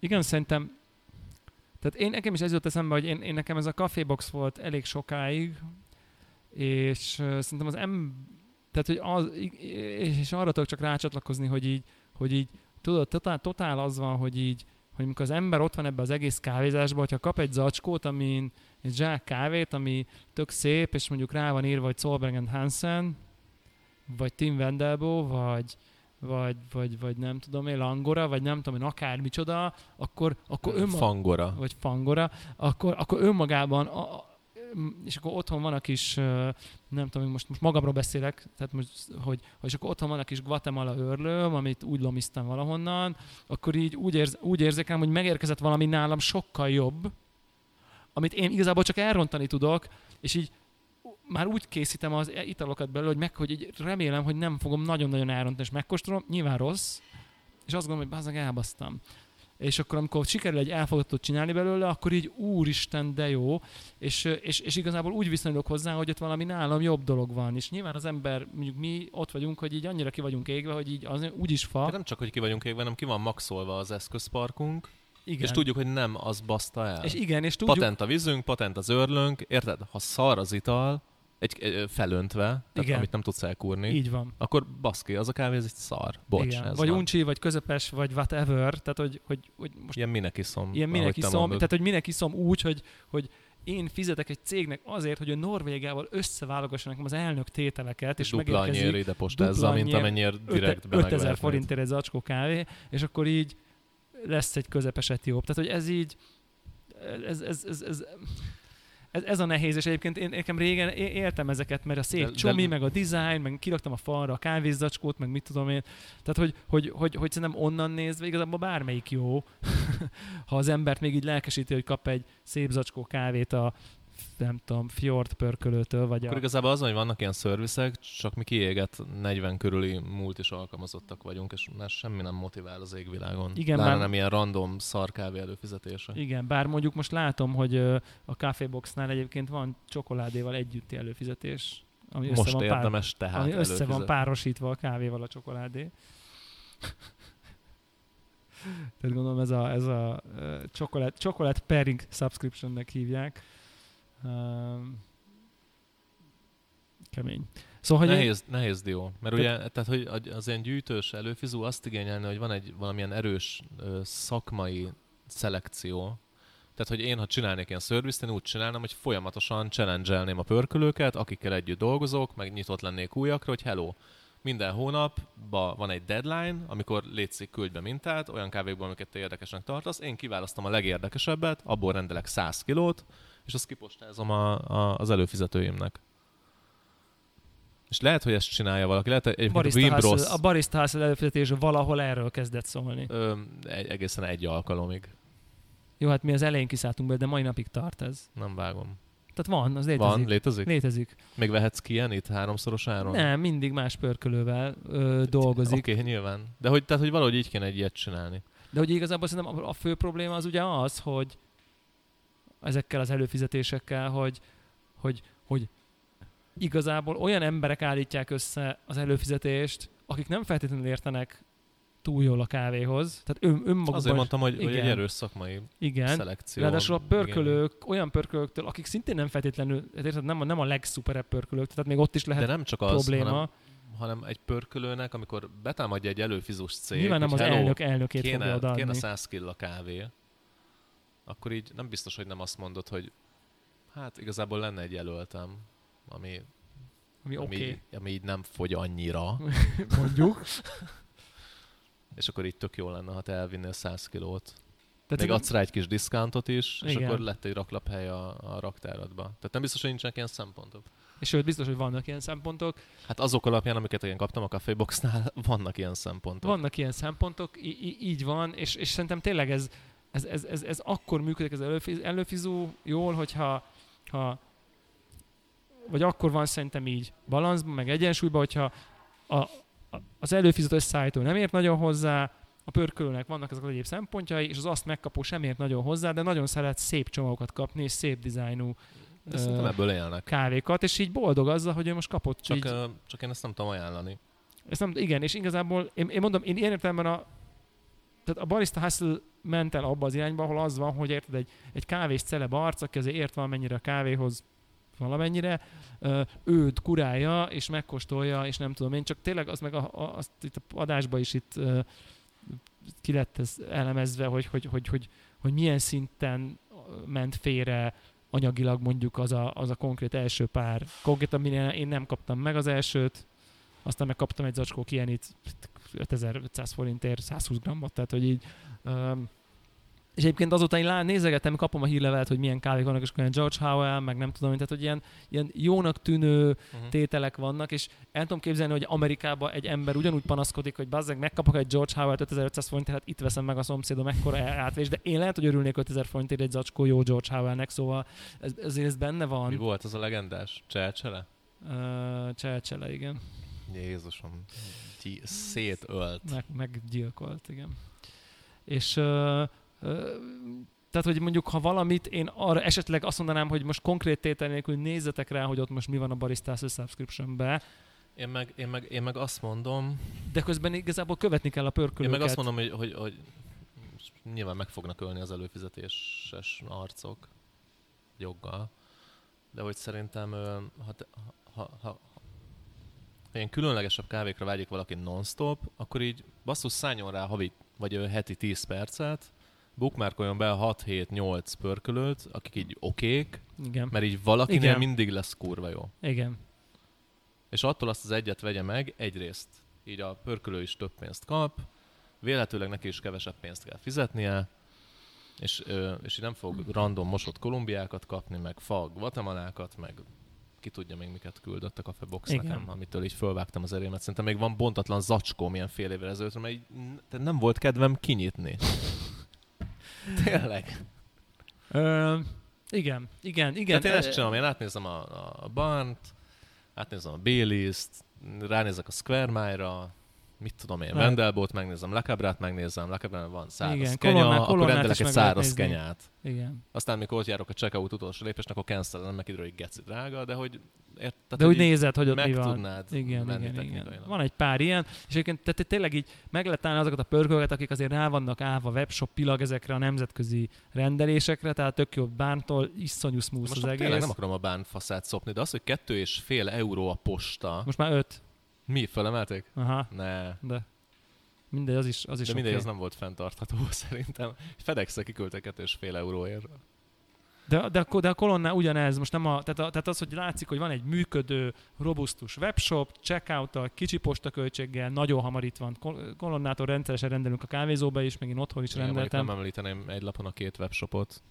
Igen, szerintem tehát én nekem is ez jutott eszembe, hogy én, én nekem ez a cafébox volt elég sokáig, és uh, szerintem az em... Tehát, hogy az, és arra tudok csak rácsatlakozni, hogy így, hogy így tudod, totál, totál az van, hogy így, hogy amikor az ember ott van ebbe az egész kávézásban, hogyha kap egy zacskót, amin egy zsák kávét, ami tök szép, és mondjuk rá van írva, hogy Solberg Hansen, vagy Tim Wendelbo, vagy, vagy, vagy, vagy nem tudom én, Langora, vagy nem tudom én, akármicsoda, akkor, akkor önmagában Fangora. vagy fangora, akkor, akkor önmagában, a, és akkor otthon van a kis, nem tudom, most, most magamról beszélek, tehát most, hogy, hogy akkor otthon van a kis Guatemala őrlőm, amit úgy lomisztam valahonnan, akkor így úgy, érz, úgy érzékelem, hogy megérkezett valami nálam sokkal jobb, amit én igazából csak elrontani tudok, és így már úgy készítem az italokat belőle, hogy, meg, hogy így remélem, hogy nem fogom nagyon-nagyon elrontani, és megkóstolom, nyilván rossz, és azt gondolom, hogy bazdmeg elbasztam. És akkor, amikor sikerül egy elfogadott csinálni belőle, akkor így úristen, de jó. És, és, és igazából úgy viszonyulok hozzá, hogy ott valami nálam jobb dolog van. És nyilván az ember, mondjuk mi ott vagyunk, hogy így annyira ki vagyunk égve, hogy így az úgyis fa. De nem csak, hogy ki vagyunk égve, hanem ki van maxolva az eszközparkunk, igen. és tudjuk, hogy nem az baszta el. és igen, és tudjuk, Patent a vízünk, patent az örlőnk, érted? Ha szar az ital, egy, felöntve, tehát Igen. amit nem tudsz elkúrni, Így van. akkor baszki, az a kávé, ez egy szar. Bocs, Igen. ez Vagy van. uncsi, vagy közepes, vagy whatever. Tehát, hogy, hogy, hogy most Ilyen minek iszom. ilyen minek iszom, tehát, hogy minek iszom úgy, hogy, hogy én fizetek egy cégnek azért, hogy a Norvégiával összeválogassanak az elnök tételeket, és dupla megérkezik ide postázza, mint amennyiért direktbe 5000 megvehetnéd. forintért egy zacskó kávé, és akkor így lesz egy közepes etióp. Tehát, hogy ez így, ez, ez, ez, ez, ez, ez a nehéz, és egyébként én nekem régen é- éltem ezeket, mert a szép De- de, de- csomi, meg a design, meg kiraktam a falra a kávézacskót, meg mit tudom én. Tehát, hogy, hogy, hogy, hogy szerintem onnan nézve igazából bármelyik jó, ha az embert még így lelkesíti, hogy kap egy szép zacskó kávét a nem tudom, Fjord pörkölőtől, vagy Akkor a... igazából az, hogy vannak ilyen szervizek, csak mi kiégett 40 körüli múlt is alkalmazottak vagyunk, és már semmi nem motivál az égvilágon. Igen, Lára bár- nem ilyen random szarkávé előfizetése. Igen, bár mondjuk most látom, hogy a Caféboxnál egyébként van csokoládéval együtti előfizetés, ami össze, Most van, pár, érdemes tehát ami össze van párosítva a kávéval a csokoládé. Tehát gondolom ez a, ez a uh, chocolate, chocolate pairing subscriptionnek hívják. Kemény. Szóval, hogy én- Nehéz, nehéz dió. Mert ugye, tehát, hogy az ilyen gyűjtős előfizú azt igényelne, hogy van egy valamilyen erős ö, szakmai szelekció. Tehát, hogy én, ha csinálnék ilyen szervizt, én úgy csinálnám, hogy folyamatosan challenge a pörkölőket, akikkel együtt dolgozok, meg nyitott lennék újakra, hogy hello, minden hónapban van egy deadline, amikor létszik, küldj be mintát, olyan kávékból, amiket te érdekesnek tartasz. Én kiválasztom a legérdekesebbet, abból rendelek 100 kilót, és azt kipostázom a, a, az előfizetőimnek. És lehet, hogy ezt csinálja valaki. Lehet, egyébként a barista Wimbros hustle, a barista hustle előfizetés valahol erről kezdett szólni. ö, egy, egészen egy alkalomig. Jó, hát mi az elején kiszálltunk be, de mai napig tart ez. Nem vágom. Tehát van, az létezik. Van, létezik? Létezik. Még vehetsz ki ilyen itt háromszoros áron? Nem, mindig más pörkölővel ö, dolgozik. Oké, okay, nyilván. De hogy, tehát, hogy valahogy így kéne egy ilyet csinálni. De hogy igazából szerintem a- a fő probléma az ugye az, hogy ezekkel az előfizetésekkel, hogy, hogy, hogy igazából olyan emberek állítják össze az előfizetést, akik nem feltétlenül értenek túl jól a kávéhoz. Tehát ön, önmagukban Azért mondtam, hogy, hogy egy igen. erős szakmai igen. szelekció. Ráadásul a Igen. pörkölők, olyan pörkölőktől, akik szintén nem feltétlenül, hát érted, nem a, nem a legszuperebb pörkölők, tehát még ott is lehet De nem csak az, probléma. hanem, hanem egy pörkölőnek, amikor betámadja egy előfizús cég, Nyilván nem az hello, elnök elnökét fogja kéne, odaadni. kéne 100 kill a kávé, akkor így nem biztos, hogy nem azt mondod, hogy hát igazából lenne egy jelöltem, ami, Ami ami, okay. ami így nem fogy annyira, mondjuk. és akkor így tök jó lenne, ha te elvinnél 100 kilót. Tehát Még adsz rá egy kis diszkántot is, és Igen. akkor lett egy raklaphely a, a raktáradba. Tehát nem biztos, hogy nincsenek ilyen szempontok. És sőt, biztos, hogy vannak ilyen szempontok. Hát azok alapján, amiket én kaptam a Caféboxnál, vannak ilyen szempontok. Vannak ilyen szempontok, í- í- így van, és, és szerintem tényleg ez, ez, ez, ez, ez akkor működik az előfiz, előfizú jól, hogyha ha, vagy akkor van szerintem így balanszban, meg egyensúlyban, hogyha a, a, az előfizető összeállító nem ért nagyon hozzá, a pörkölőnek vannak ezek az egyéb szempontjai, és az azt megkapó sem ért nagyon hozzá, de nagyon szeret szép csomagokat kapni, és szép dizájnú De ö, ebből élnek. kávékat, és így boldog azzal, hogy ő most kapott Csak, így, ö, csak én ezt nem tudom ajánlani. ezt nem, igen, és igazából én, én mondom, én ilyen értelemben a, tehát a barista hustle ment el abba az irányba, ahol az van, hogy érted, egy, egy kávés celeb arc, aki azért ért valamennyire a kávéhoz valamennyire, őt kurálja, és megkóstolja, és nem tudom én, csak tényleg az meg a, a, azt itt a adásban is itt ki lett ez elemezve, hogy, hogy, hogy, hogy, hogy milyen szinten ment félre anyagilag mondjuk az a, az a konkrét első pár. Konkrétan minél én nem kaptam meg az elsőt, aztán megkaptam egy zacskó kienit 5500 forintért 120 grammot, tehát hogy így és egyébként azóta én lá, nézegetem, kapom a hírlevelet, hogy milyen kávék vannak, és olyan George Howell, meg nem tudom, tehát hogy ilyen, ilyen jónak tűnő Uh-huh. tételek vannak, és el tudom képzelni, hogy Amerikában egy ember ugyanúgy panaszkodik, hogy bazzeg, megkapok egy George Howell 5500 forintért, hát itt veszem meg a szomszédom, mekkora átvés, de én lehet, hogy örülnék 5000 forintért egy zacskó jó George Howellnek, szóval ez, ezért ez benne Mi van. volt az a legendás? Cselcsele? Uh, Cselcsele, igen. Jézusom. Ti szétölt. Meg, meggyilkolt, igen. És tehát, hogy mondjuk, ha valamit, én arra esetleg azt mondanám, hogy most konkrét tétel nélkül nézzetek rá, hogy ott most mi van a Baristász subscriptionbe, Én meg, én, meg, én meg azt mondom, de közben igazából követni kell a én pörkölőket. meg azt mondom, hogy, hogy, hogy nyilván meg fognak ölni az előfizetéses arcok joggal. de hogy szerintem, ha, te- ha, ha, ha, ha ilyen különlegesebb kávékra vágyik valaki non-stop, akkor így basszus szálljon rá havi, vagy heti 10 percet, bookmarkoljon be 6-7-8 pörkölőt, akik így okék, Igen. mert így valakinél Igen. mindig lesz kurva jó. Igen. És attól azt az egyet vegye meg, egyrészt így a pörkölő is több pénzt kap, véletőleg neki is kevesebb pénzt kell fizetnie, és, és így nem fog random mosott kolumbiákat kapni, meg fag guatemalákat, meg ki tudja még miket küldött a Cafebox Igen. nekem, amitől így fölvágtam az erémet. Szerintem még van bontatlan zacskóm ilyen fél évvel ezelőtt, mert így, nem volt kedvem kinyitni. Tényleg. Ö, igen, igen, igen. Tehát én ezt csinálom, én átnézem a, a Barnt, átnézem a Baileys-t, ránézek a Square Mile-ra, mit tudom én. Vendelbot megnézem, Lecabrát megnézem, Lecabrán van száraz Igen, kenya, kolonnát- akkor rendelek egy száraz kenyát. Igen. Aztán mikor ott járok a checkout utolsó lépésnek, akkor cancelem, meg kiderül, hogy geci drága, de hogy ért, tehát, De úgy nézed, hogy ott mi meg van. tudnád Igen, igen, igen. Van egy pár ilyen, és egyébként tehát tényleg így meg lehet találni azokat a pörkölget, akik azért rá vannak állva webshop-pilag ezekre a nemzetközi rendelésekre, tehát tök jó bántól, iszonyú smooth Most az egész. nem akarom a bán faszát szopni, de az, hogy kettő és fél euró a posta, Most már öt. Mi, felemelték? Aha, Ne. de mindegy, az is, az is De mindegy, oké. ez nem volt fenntartható szerintem. fedex kiküldtek és fél euróért. De, de, akkor- de a kolonna ugyanez, most nem a, tehát, a, tehát az, hogy látszik, hogy van egy működő, robusztus webshop, checkout kicsi postaköltséggel, nagyon hamar itt van. Kol- Kolonnától rendszeresen rendelünk a kávézóba is, meg én otthon is rendeltem. nem említeném egy lapon a két webshopot.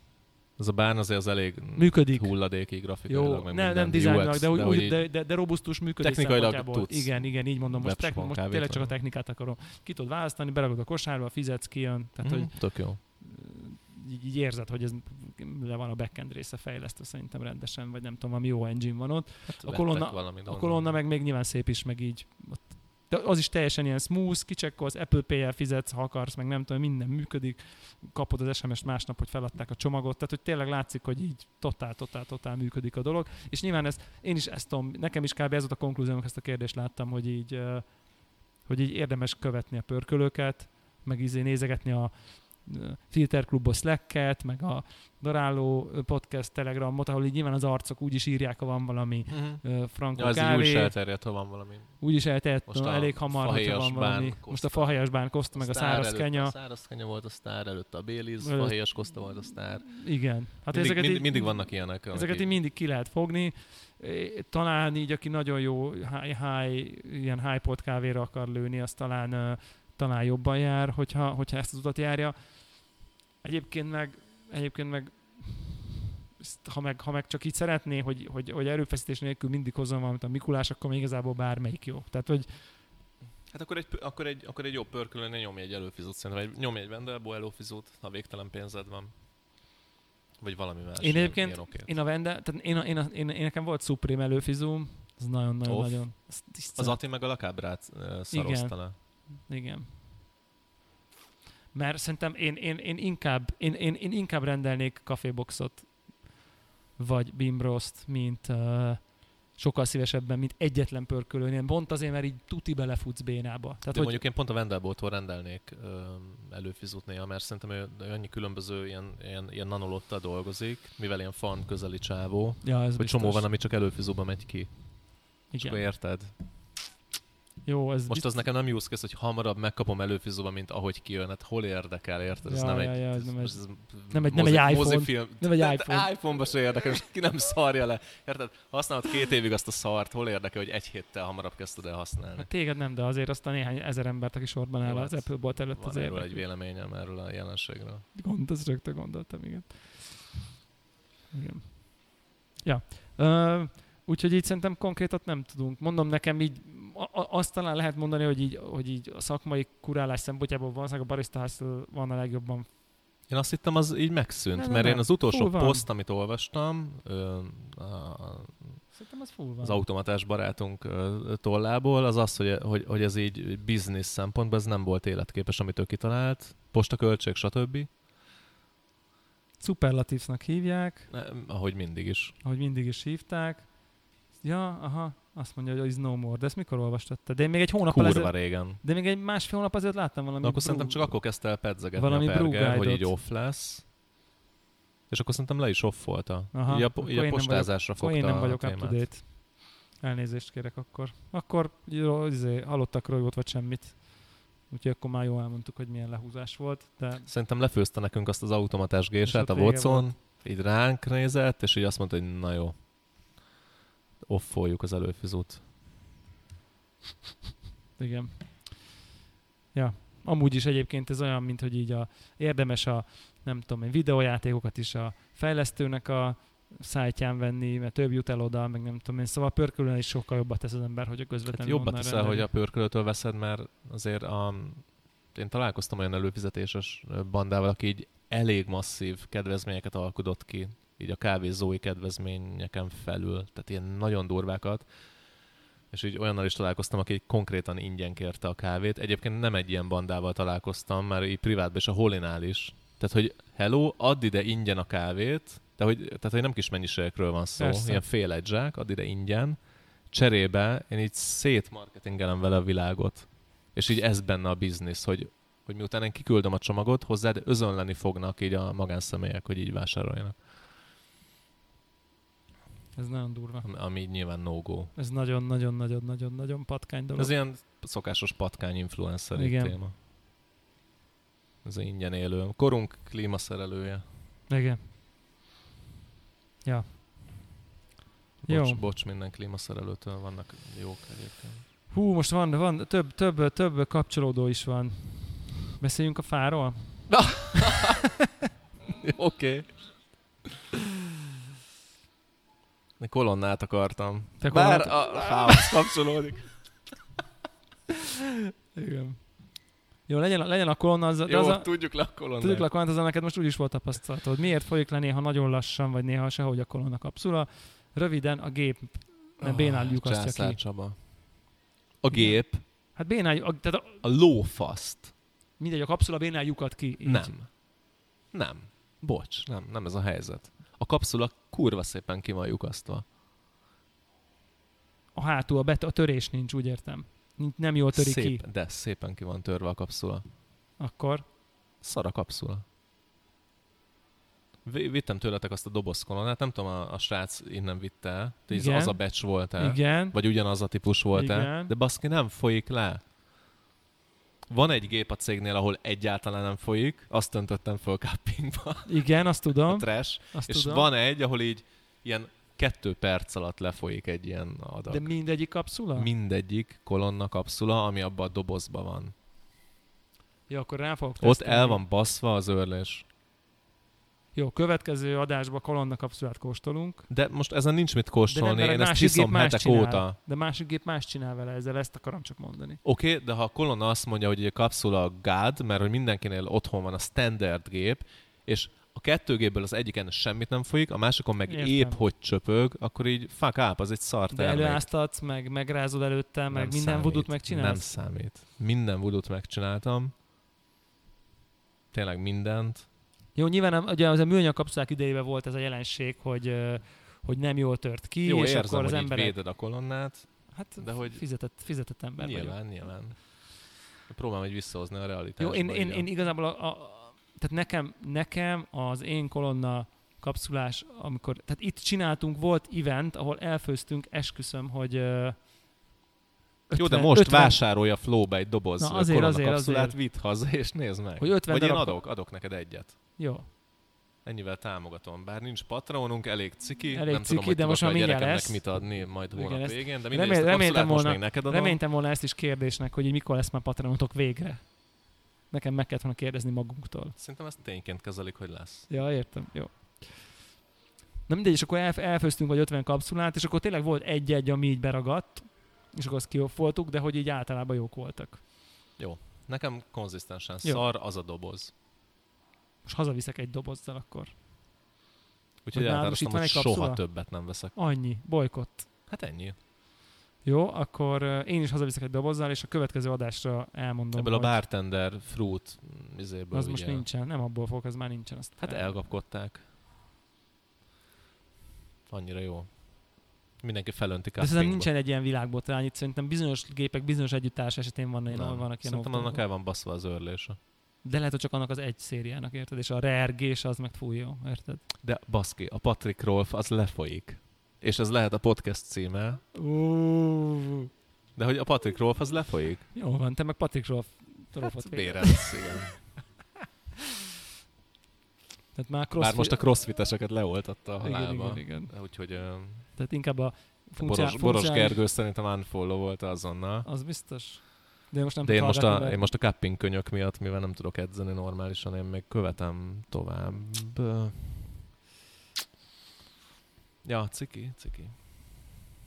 Ez a bán azért az elég Működik. hulladéki grafikailag, Jó, meg nem, nem dizájnilag, UX, de, úgy, hogy úgy, de, de, de robusztus működés Technikailag tudsz Igen, igen, így mondom. Most, tek, most tényleg csak a technikát akarom. Ki tudod választani, beragod a kosárba, fizetsz, kijön. Tehát, Mhm, hogy Tök jó. így, így érzed, hogy ez le van a backend része fejlesztve szerintem rendesen, vagy nem tudom, valami jó engine van ott. Hát A kolonna- A kolonna meg még nyilván szép is, meg így. Ott. De az is teljesen ilyen smooth, kicsekkolsz, Apple Pay-el fizetsz, ha akarsz, meg nem tudom, minden működik, kapod az SMS-t másnap, hogy feladták a csomagot, tehát hogy tényleg látszik, hogy így totál, totál, totál működik a dolog. És nyilván ez, én is ezt tudom, nekem is kb. ez volt a konklúzióm, ezt a kérdést láttam, hogy így, hogy így érdemes követni a pörkölőket, meg izé nézegetni a Filterklubos Slack-et, meg a Daráló podcast Telegramot, ahol így nyilván az arcok úgy is írják, ha van valami Mhm. ö, frankó Ja, ez így úgy kávé. is elterjedt, ha van valami. Úgy is eltehet Most no, a elég hamar, fahéjas van valami. Costa. Most a fahéjas bán koszta, meg a száraz előtt- kenya. A száraz kenya volt a sztár, előtte a Baileys, Előtt- fahéjas koszta volt a sztár. Igen. Hát mindig, ezeket mindig, így, mindig vannak ilyenek. Ezeket így- így mindig ki lehet fogni. Talán így, aki nagyon jó high, high, ilyen high pot kávéra akar lőni, az talán, talán jobban jár, hogyha, hogyha ezt az utat járja. Egyébként meg, egyébként meg ha meg, ha meg csak így szeretné, hogy, hogy, hogy erőfeszítés nélkül mindig hozzon valamit a Mikulás, akkor még igazából bármelyik jó. Tehát, hogy Hát akkor egy, akkor egy, akkor egy jó pörkölőnél nyomj egy előfizót szerintem, vagy nyomj egy Vendelbo előfizót, ha végtelen pénzed van. Vagy valami más. Én egyébként- ilyen én a Vende, tehát én, a, én, a, én, én, nekem volt Supreme előfizum, az nagyon-nagyon-nagyon. Az Ati meg a lakábrát szarozta le. Igen. Mert szerintem én, én, én, inkább, én, én, én inkább rendelnék kaféboxot, vagy Bimbrost, mint uh, sokkal szívesebben, mint egyetlen pörkölőnél. Pont azért, mert így tuti belefutsz bénába. Tehát, De hogy, mondjuk én pont a Vendelboltól rendelnék ö, előfizút néha, mert szerintem ő, annyi különböző ilyen, ilyen, ilyen nanolottal dolgozik, mivel ilyen fan közeli csávó, ja, ez hogy biztos. csomó van, ami csak előfizóba megy ki. És Igen. akkor érted? Jó, ez Most az nekem nem use case, hogy hamarabb megkapom előfizóba, mint ahogy kijön. Hát hol érdekel, érted? Ez Ja, nem ja, egy, ja, ez, nem egy- ez nem egy- nem mozi, egy iPhone. Mozifilm. Nem egy iPhone. iPhone-ba se érdekel, és ki nem szarja le. Érted? Használod két évig azt a szart, hol érdekel, hogy egy héttel hamarabb kezdted el használni. Hát téged nem, de azért azt a néhány ezer embert, aki sorban áll az hát Apple bolt előtt Van az erről egy véleményem erről a jelenségről. Gond, azt rögtön gondoltam, igen. Igen. Ja. Uh, úgyhogy így szerintem konkrétat nem tudunk. Mondom nekem így, azt talán lehet mondani, hogy így, hogy így a szakmai kurálás szempontjából valószínűleg a Barista Hustle van a legjobban. Én azt hittem, az így megszűnt, Nem, nem, mert nem. én az utolsó Full van. poszt, amit olvastam, ö, a- Szerintem az full van. az automatás barátunk ö, tollából, az az, hogy, hogy, hogy ez így business szempontból ez nem volt életképes, amit ő kitalált, postaköltség, stb. Superlatívsnak hívják, Nem, ahogy mindig is. ahogy mindig is hívták. Ja, aha, azt mondja, hogy is no more. De ezt mikor olvastad te? De én még egy hónap Kurva ezelőtt, régen. de még egy másfél hónap azért láttam valami Na, akkor brew- szerintem csak akkor kezdte el pedzegetni valami a perger, hogy így off lesz. És akkor szerintem le is off volt a, Aha, így a, így a postázásra fogta én nem vagyok a up to témát. date. Elnézést kérek akkor. Akkor jó, izé, hallottakról jót vagy semmit. Úgyhogy akkor már jól elmondtuk, hogy milyen lehúzás volt, de Szerintem lefőzte nekünk azt az automatás gésát, a Watson, így ránk nézett, és így azt mondta, hogy na jó, offoljuk az előfizút. igen. Ja, amúgy is egyébként ez olyan, mint hogy így a, érdemes a, nem tudom én, videójátékokat is a fejlesztőnek a szájtján venni, mert több jut el oda, meg nem tudom én. Szóval a pörkölően is sokkal jobbat tesz az ember, hogy a Hát közvetlenül jobbat onnan teszel, hogy a pörkölőtől veszed, mert azért a, én találkoztam olyan előfizetéses bandával, aki így elég masszív kedvezményeket alkudott ki, így a kávézói kedvezményeken felül, tehát ilyen nagyon durvákat, és így olyannal is találkoztam, aki konkrétan ingyen kérte a kávét. Egyébként nem egy ilyen bandával találkoztam, már így privátban és a Holinál is. Tehát, hogy hello, add ide ingyen a kávét, de hogy, tehát, hogy nem kis mennyiségekről van szó, Persze. ilyen fél egy zsák, add ide ingyen, cserébe én így szétmarketingelem vele a világot. És így ez benne a biznisz, hogy, hogy miután én kiküldöm a csomagot, hozzád özönleni fognak így a magánszemélyek, hogy így vásároljanak. Ez nagyon durva. Ami- nyilván no-go. Ez nagyon-nagyon-nagyon-nagyon-nagyon patkány dolog. Ez ilyen szokásos patkány influencer Igen. téma. Ez ingyen élő. Korunk klímaszerelője. Igen. Ja. Bocs, Jó. bocs minden klímaszerelőtől vannak jók egyébként. Hú, most van, van több, több, több kapcsolódó is van. Beszéljünk a fáról? Oké. Okay. Kolonnát akartam. Te Bár kolonnát- a fához kapcsolódik. Igen. Jó, legyen, legyen a kolonna, az, Jó, az a, tudjuk le a kolonnát. tudjuk le a kolonnát, az neked most úgyis volt tapasztalatod. Miért folyik le néha nagyon lassan, vagy néha sehogy a kolonna kapszula? Röviden a gép, mert bénál lyukasztja ki. Csaba. A gép, Hát bénál, a, tehát a, a lófaszt. mindegy, a kapszula bénál lyukat ki. Így. Nem. Nem. Bocs, nem, nem ez a helyzet. A kapszula kurva szépen ki van lyukasztva. A hátul, a, bet, a törés nincs, úgy értem. Nem jól töri Szép, ki. De szépen ki van törve a kapszula. Akkor Szar a kapszula. Vi- Vittem tőletek azt a dobozkolonát, nem tudom, a, a srác innen vitte el. Az a becs volt-e? igen, Vagy ugyanaz a típus volt-e? Igen. De baszki nem folyik le. Van egy gép a cégnél, ahol egyáltalán nem folyik, azt öntöttem föl cuppingba, igen, azt a tudom. trash, Azt és tudom. van egy, ahol így ilyen kettő perc alatt lefolyik egy ilyen adag. De mindegyik kapszula? Mindegyik kolonna kapszula, ami abban a dobozban van. Jó, akkor rá fogok Ott el van baszva az őrlés. Jó, következő adásban kolonna kapszulát kóstolunk. De most ezen nincs mit kóstolni, mert egy én ezt más hetek csinál. óta. De másik gép más csinál vele ezzel, ezt akarom csak mondani. Oké, okay, de ha a kolonna azt mondja, hogy a kapszula gád, mert hogy mindenkinél otthon van a standard gép, és a kettő gépből az egyiken semmit nem folyik, a másikon meg Értem. épp hogy csöpög, akkor így fuck up, az egy szar De előáztatsz, meg megrázod előtte, meg Nem minden számít. vudut Nem megcsinálsz? számít. Minden vudut megcsináltam. Tényleg mindent. Jó, nyilván ugye az a műanyag kapszulák idejében volt ez a jelenség, hogy, hogy nem jól tört ki, Jó, és érzem, akkor az így véded a kolonnát, Hát de hogy- fizetett, fizetett ember nyilván, vagyok. nyilván. Próbálom egy visszahozni a realitásba. Jó, én, én, én igazából a, a, tehát nekem, nekem az én kolonna kapszulás, amikor, tehát itt csináltunk, volt event, ahol elfőztünk, esküszöm, hogy ö, Jó, de 50 most 50 vásárolja Flowba egy doboz Na, azért, azért, kapszulát, azért. vidd haza, és nézd meg. Hogy 50 Vagy én darab- adok, adok neked egyet. Jó, Ennyivel támogatom. Bár nincs patronunk, elég ciki. Elég nem ciki, tudom, hogy de most már mindjárt lesz. mit adni majd Igen, hónap ezt- végén, de Remél- mindegy, a reméltem volna- még neked adom. reméltem volna ezt is kérdésnek, hogy mikor lesz már patronotok végre. Nekem meg kellett volna kérdezni magunktól. Szerintem ezt tényként kezelik, hogy lesz. Ja, értem, jó. Na mindegy, és akkor elf- elfőztünk vagy 50 kapszulát, és akkor tényleg volt egy-egy, ami így beragadt, és akkor azt kioffoltuk, de hogy így általában jók voltak. Nekem konzisztensen Jó. szar az a doboz. Most hazaviszek egy dobozzal akkor. Úgyhogy elhatároztam, hogy soha kapszula? többet nem veszek. Annyi, bolykott. Hát ennyi. Jó, akkor ö, én is hazaviszek egy dobozzal, és a következő adásra elmondom, Ebből a hogy bartender fruit izéből az most nincsen, nem abból fog, az már nincsen. Azt Hát el- elkapkodták. Annyira jó. Mindenki felönti De szerintem nincsen egy ilyen világbotrány, itt szerintem bizonyos gépek, bizonyos együttárs esetén van, Nem. vannak ilyen Szerintem annak el van baszva az őrlése. De lehet, hogy csak annak az egy szériának, érted? És a reergés az meg túl jó, érted? De baszki, a Patrick Rolf az lefolyik. És ez lehet a podcast címe. Uh. De hogy a Patrick Rolf az lefolyik? Jó van, te meg Patrick Rolf. Hát béredsz, igen. Tehát már, crossfit... Már most a crossfiteseket leoltatta a halálba. Igen, igen, igen. Úgyhogy uh, Tehát inkább a funkciá... Boros, Boros Gergő szerintem unfollow volt azonnal. Az biztos. De, most nem De én most, a, mert... én most a cupping könyök miatt, mivel nem tudok edzeni normálisan, én még követem tovább. Ja, ciki, ciki.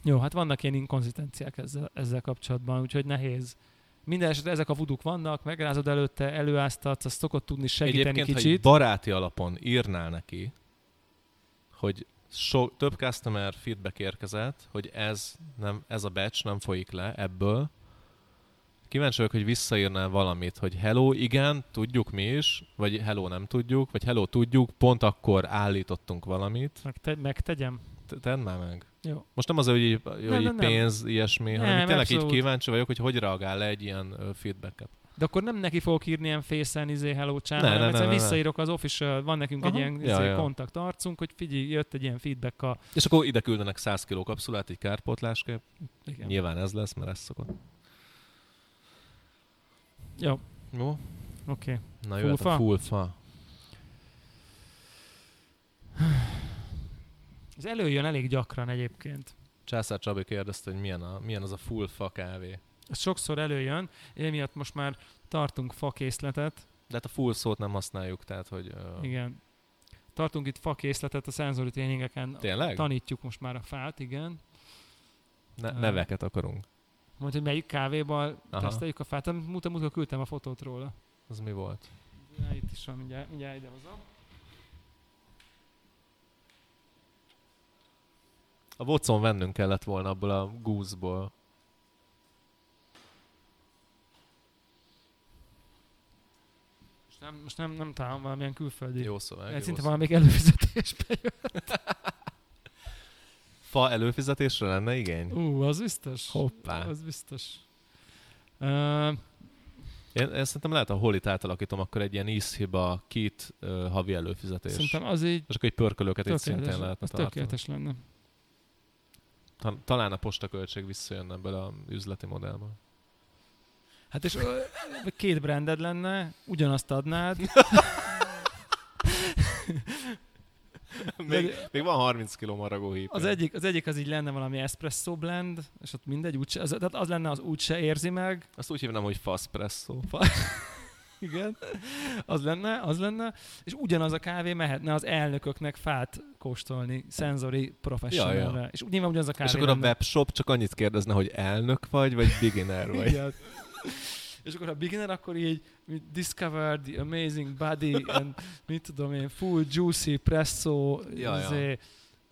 Jó, hát vannak ilyen inkonzisztenciák ezzel, ezzel kapcsolatban, úgyhogy nehéz. Minden esetre ezek a vuduk vannak, megrázod előtte, előáztatsz, azt szokott tudni segíteni Egyébként, kicsit. ha baráti alapon írnál neki, hogy so, több customer feedback érkezett, hogy ez, nem, ez a batch nem folyik le ebből, kíváncsi vagyok, hogy visszaírnál valamit, hogy hello, igen, tudjuk mi is, vagy hello, nem tudjuk, vagy hello, tudjuk, pont akkor állítottunk valamit. Meg te, megtegyem? Tedd már meg. Jó. Most nem az, hogy így, hogy nem, nem, pénz, nem. ilyesmi, nem, hanem tényleg abszolút. így kíváncsi vagyok, hogy hogy reagál le egy ilyen feedbacket. De akkor nem neki fogok írni ilyen face izé hello channel, ne, hanem ne, ne, ne, visszaírok az official, van nekünk Aha. egy ilyen ja, izé, ja. kontakt arcunk, hogy figyelj, jött egy ilyen feedback a... És akkor ide küldenek 100 kg kapszulát, egy kárpótlásképp. Igen. Nyilván ez lesz, mert ez szokott. Jó. Jó? Oké. Okay. Na jöhet a full fa. Ez előjön elég gyakran egyébként. Császár Csabi kérdezte, hogy milyen, a, milyen az a full fa kávé. Ez sokszor előjön, miatt most már tartunk fakészletet. De hát a full szót nem használjuk, tehát hogy... Uh... Igen. Tartunk itt fakészletet a szenzori tréningeken. Tényleg? Tanítjuk most már a fát, igen. Ne, neveket akarunk. Mondja, hogy melyik kávéval Aha. teszteljük a fát. Mutat, mutat, küldtem a fotót róla. Az mi volt? Ja, itt is van, mindjárt, mindjárt idehozom. A vocon vennünk kellett volna abból a gúzból. Most nem, most nem, nem találom valamilyen külföldi. Jó szó, Szinte valamelyik előfizetésbe jött. Fa előfizetésre lenne igény? Ú, az biztos. Hoppá. Az biztos. Uh, én, én szerintem lehet, a holit átalakítom, akkor egy ilyen ízhiba, kit uh, havi előfizetés. Szerintem az így... És akkor egy pörkölőket itt szintén lehetne tartani. tökéletes lenne. Talán a postaköltség visszajönne ebből a üzleti modellből. Hát és két branded lenne, ugyanazt adnád. még, még van 30 kg maragó híp. Az egyik, az egyik az így lenne valami espresso blend, és ott mindegy, úgyse, az, tehát az lenne, az úgyse érzi meg. Azt úgy hívnám, hogy faspresso. Igen, az lenne, az lenne, és ugyanaz a kávé mehetne az elnököknek fát kóstolni, szenzori professional ja, ja. És nyilván ugyanaz a kávé És akkor lenne. a webshop csak annyit kérdezne, hogy elnök vagy, vagy beginner vagy. Igen. És akkor a beginner, akkor így discover the amazing body, and mit tudom én, full juicy presso, ja, izé, ja.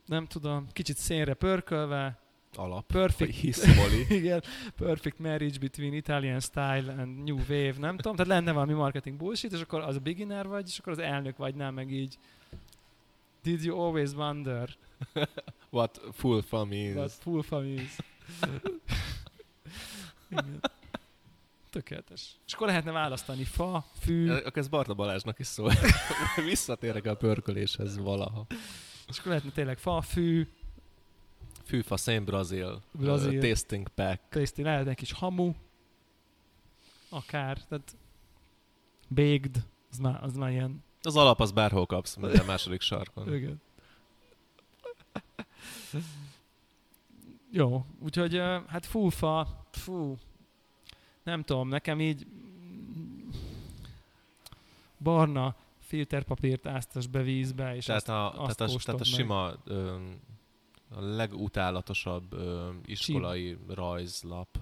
nem tudom, kicsit szénre pörkölve, alap, perfect, igen, perfect marriage between Italian style and new wave, nem tudom, tehát lenne valami marketing bullshit, és akkor az a beginner vagy, és akkor az elnök vagy, nem meg így. Did you always wonder? What full fun is. What full fun is. igen. Tökéletes. És akkor lehetne választani fa, fű. Akkor ez Barta Balázsnak is szól. Visszatérek a pörköléshez valaha. És akkor lehetne tényleg fa, fű, Fűfa, Szén Brazil, Brazil. Uh, tasting pack. Tasting, lehet egy kis hamu, akár, tehát baked, az már, az már ilyen... Az alap az bárhol kapsz, minden második sarkon. Igen. Jó, úgyhogy hát fúfa, fú, nem tudom, nekem így barna filterpapírt áztas be vízbe, és tehát azt, a, azt tehát, a, tehát a sima a legutálatosabb ö, iskolai Csim. rajzlap,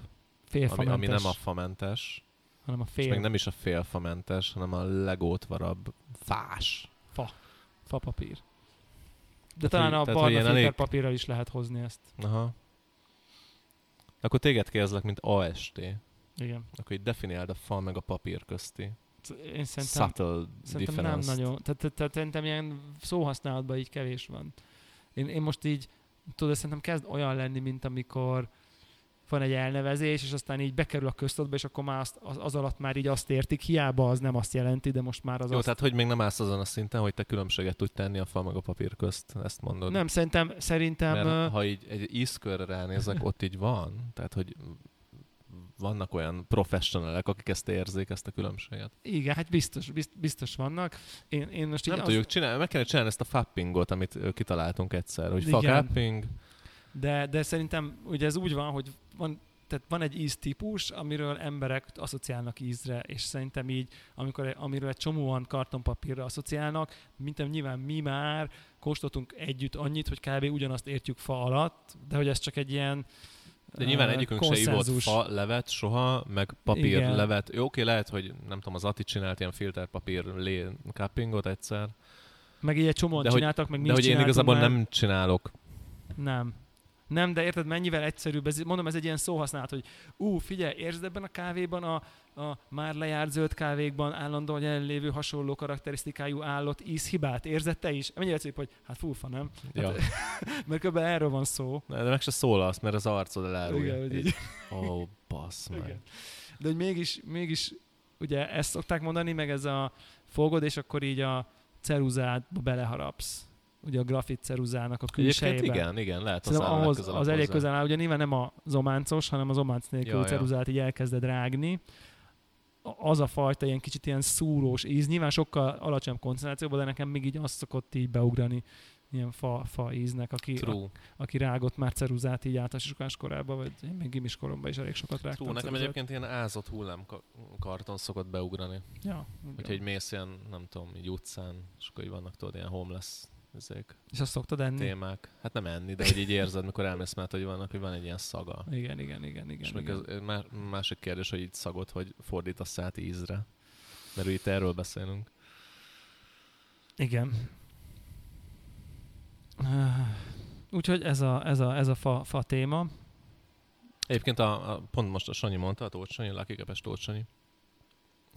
ami, ami nem a famentes, hanem a fél. És még nem is a félfamentes, hanem a legótvarabb fás. Fa. Fa papír. De tehát, talán a barna filterpapírral elég... is lehet hozni ezt. Aha. Akkor téged kérdezlek, mint AST. Igen. Akkor így definiáld a fa meg a papír közti. Én szerintem, Subtle szerintem nem nagyon. Tehát, tehát szerintem ilyen szóhasználatban így kevés van. Én, én most így tudod, szerintem kezd olyan lenni, mint amikor van egy elnevezés, és aztán így bekerül a köztudatba, és akkor már azt, az, az, alatt már így azt értik, hiába az nem azt jelenti, de most már az Jó, azt... tehát hogy még nem állsz azon a szinten, hogy te különbséget tudj tenni a fa meg a papír közt, ezt mondod? Nem, szerintem, szerintem Mert ha így egy ízkörre ránézek, ott így van. Tehát, hogy vannak olyan professionalek, akik ezt érzik, ezt a különbséget. igen, hát biztos, bizt- biztos vannak. Én, én most így Nem tudjuk csinálni, meg kellene csinálni ezt a fappingot, amit kitaláltunk egyszer, hogy fapping, De, de szerintem ugye ez úgy van, hogy van, tehát van egy íztípus, amiről emberek asszociálnak ízre, és szerintem így, amikor, amiről egy csomóan kartonpapírra asszociálnak, mint nyilván mi már kóstoltunk együtt annyit, hogy kb. ugyanazt értjük fa alatt, de hogy ez csak egy ilyen De nyilván egyikünk se konszenzus. fa levet soha, meg papír Igen. levet. Jó, oké, lehet, hogy nem tudom, az Ati csinált ilyen filterpapír lé cuppingot egyszer, Meg így egy csomóan De hogy- csináltak, meg mi de hogy én igazából már. nem csinálok. Nem. Nem, de érted, mennyivel egyszerűbb, ez, mondom, ez egy ilyen szóhasználat, hogy ú, figyelj, érzed ebben a kávéban, a, a már lejárt zöld kávékban állandóan jelenlévő hasonló karakterisztikájú állott ízhibát, érzed te is? Mennyire egyszerűbb, hogy hát fúfa, nem? Ja. Mert kb. erről van szó. De meg se szólalsz, mert az arcod elárulja. Igen, Így. Ó, bassz meg. Igen. De hogy mégis, mégis ugye ezt szokták mondani, meg ez a fogod, és akkor így a ceruzádba beleharapsz. Ugye a grafit ceruzának a Egyébként külsejébe. igen, igen, lehet az Szerintem ahhoz legközelebb az elég közel áll, ugye nyilván nem a zománcos, hanem az ománc nélkül Ja, ja, ja. ceruzát így elkezded rágni. A- Az a fajta ilyen kicsit ilyen szúrós íz, nyilván sokkal alacsonyabb koncentrációban, de nekem még így azt szokott így beugrani ilyen fa, fa íznek, aki, a, True. aki rágott már ceruzát így általános korában, vagy én még gimis koromban is elég sokat rágtam True, nekem ceruzát. egyébként ilyen ázott hullámkarton szokott beugrani. Ja, Hogyha egy mész ilyen, nem tudom, így utcán, és akkor így vannak tudod, ilyen homeless ezek, És azt szoktad enni? témák. Hát nem enni, de hogy így érzed, mikor elmész, mert hogy vannak, hogy van egy ilyen szaga. Igen, igen, igen, igen. és igen. ez, má- másik kérdés, hogy így szagod, hogy fordítasz át ízre. Mert itt erről beszélünk. Igen. Úgyhogy ez a, ez a, ez a fa, fa téma. Egyébként a, a, pont most a Sanyi mondta, a Tóth Sanyi, Lucky Kepes Tóth Sanyi,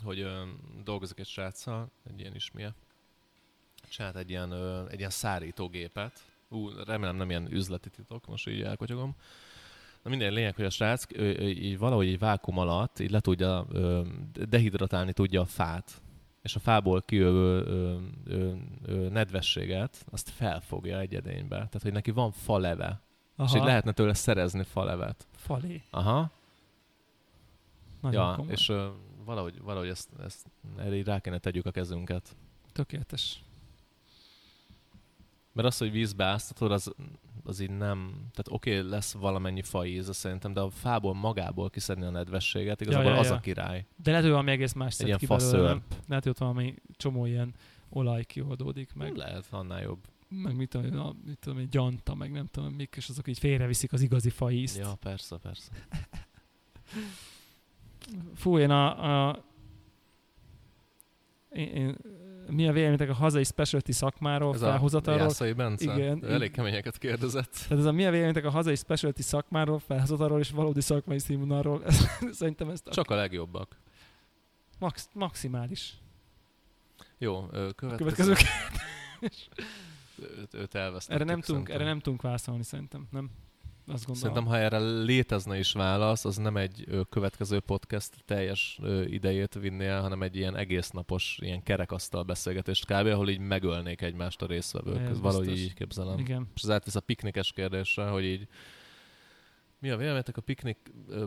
hogy ö, dolgozik egy sráccal, egy ilyen ismie, csinált egy ilyen, egy ilyen szárítógépet. Ú, remélem nem ilyen üzleti titok, most így elkotyogom. Na minden lényeg, hogy a srác ő, ő, így valahogy egy vákum alatt így le tudja, ö, dehidratálni tudja a fát, és a fából kijövő ö, ö, ö, nedvességet, azt felfogja egy edénybe. Tehát, hogy neki van faleve, Aha, és így lehetne tőle szerezni falevet. falé. Aha, Nagyon ja, komoly. és ö, valahogy, valahogy ezt, ezt erre rá kéne tegyük a kezünket. Tökéletes. Mert az, hogy vízbe áztatod, az, az így nem... Tehát oké, okay, lesz valamennyi faíze szerintem, de a fából magából kiszedni a nedvességet, igazából ja, az ja. a király. De lehet, hogy valami egész más szed ki belőle. Lehet, hogy ott valami csomó ilyen olaj kioldódik, meg, lehet, annál jobb. meg mit tudom, a, mit tudom, egy gyanta, meg nem tudom mik, és azok így félreviszik az igazi faízt. Ja, persze, persze. Fú, én a, a én, én, mi a véleményetek a hazai specialty szakmáról, Ez a felhozatalról? Jászai Bence? Igen, Ő elég keményeket kérdezett. Tehát ez a mi a véleményetek a hazai specialty szakmáról, felhozatalról és valódi szakmai színvonalról? Ez, szerintem ezt a Csak a legjobbak. max, maximális. Jó, következő. Következő. Őt, őt elvesztettük Erre nem, tudunk, erre nem tudunk válaszolni szerintem, nem? Azt gondolom. Szerintem, ha erre létezne is válasz, az nem egy ö, következő podcast teljes ö, idejét vinné el, hanem egy ilyen egész napos, ilyen kerekasztal beszélgetést kb., ahol így megölnék egymást a résztvevők. Ez Ez valahogy biztos. így képzelem. Igen. És az átvisz a piknikes kérdésre, hogy így mi a véleményetek a piknik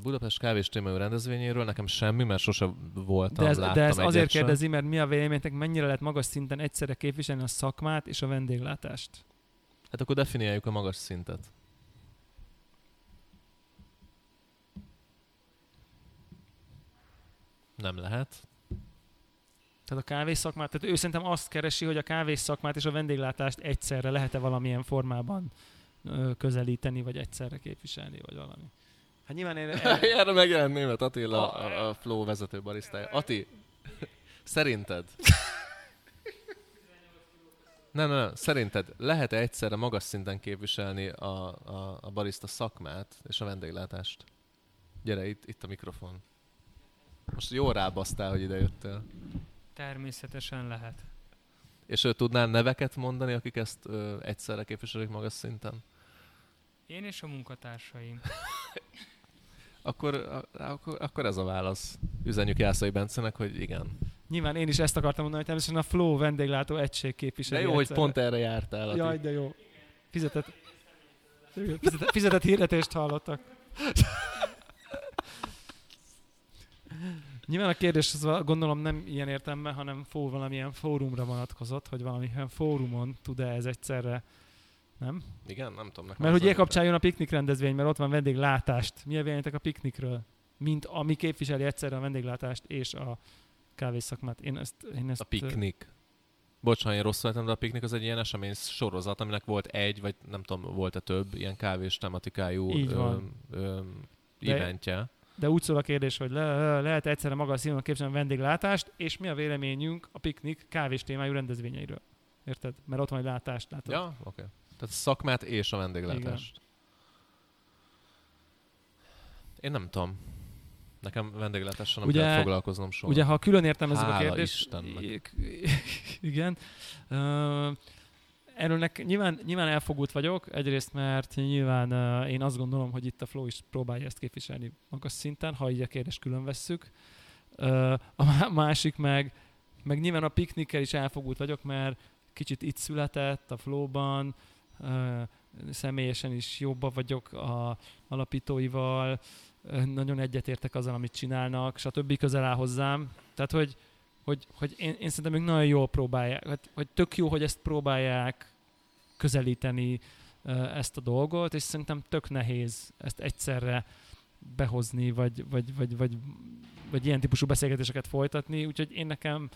Budapest kávés témájú rendezvényéről? Nekem semmi, mert sose voltam, De ez, de ez azért sem. kérdezi, mert mi a véleményetek, mennyire lehet magas szinten egyszerre képviselni a szakmát és a vendéglátást? Hát akkor definiáljuk a magas szintet. Nem lehet. Tehát a kávész szakmát, tehát ő szerintem azt keresi, hogy a kávész szakmát és a vendéglátást egyszerre lehet-e valamilyen formában közelíteni, vagy egyszerre képviselni, vagy valami. Hát nyilván én, Erre megjelent német Attila, a, a Flow vezető barisztája. Ati, szerinted? Nem, nem, nem. Szerinted lehet-e egyszerre magas szinten képviselni a, a, a barista szakmát és a vendéglátást? Gyere, itt, itt a mikrofon. Most jól rábasztál, hogy ide jöttél. Természetesen lehet. És ő tudnál neveket mondani, akik ezt ö, egyszerre képviselik magas szinten? Én és a munkatársaim. akkor, a- akkor, akkor ez a válasz. Üzenjük Jászai Bencenek, hogy igen. Nyilván én is ezt akartam mondani, hogy természetesen a Flow vendéglátó egység De képviseli. jó, hogy egyszerre. pont erre jártál. Jaj, de jó. Fizetett, fizetett, fizetett hirdetést hallottak. Nyilván a kérdés az gondolom nem ilyen értelme, hanem fó, valamilyen fórumra vonatkozott, hogy valamilyen fórumon tud-e ez egyszerre, nem? Igen, nem tudom. Nekem Mert hogy ilyen a- kapcsoljon a piknik rendezvény, mert ott van vendéglátást. Mi véleményetek a piknikről? Mint ami képviseli egyszerre a vendéglátást és a kávészakmát. Én ezt, én ezt A piknik. Bocs, ha én rosszul értem, de a piknik az egy ilyen esemény sorozat, aminek volt egy, vagy nem tudom, volt-e több ilyen kávés tematikájú Így van. Ö, ö, eventje. De úgy szól a kérdés, hogy le, lehet egyszerre magas színvonalon képzelni a vendéglátást, és mi a véleményünk a piknik kávés témájú rendezvényeiről. Érted? Mert ott van egy látást, látod? Ja, oké. Okay. Tehát a szakmát és a vendéglátást. Én nem tudom. Nekem vendéglátással nem Ugye- kell foglalkoznom soha. Ugye, ha külön értelmezzük a Hála kérdést... Istennek. Igen. Uh, erről nek, nyilván, nyilván elfogult vagyok, egyrészt mert nyilván uh, én azt gondolom, hogy itt a Flow is próbálja ezt képviselni magas szinten, ha így a kérdést külön vesszük. Uh, a má- másik meg, meg nyilván a piknikkel is elfogult vagyok, mert kicsit itt született a Flow-ban, uh, személyesen is jobban vagyok a alapítóival, nagyon egyetértek azzal, amit csinálnak, stb. közel áll hozzám. Tehát, hogy, hogy, hogy én, én szerintem ők nagyon jól próbálják, hogy, hogy tök jó, hogy ezt próbálják közelíteni ezt a dolgot, és szerintem tök nehéz ezt egyszerre behozni, vagy, vagy, vagy, vagy, vagy ilyen típusú beszélgetéseket folytatni, úgyhogy én nekem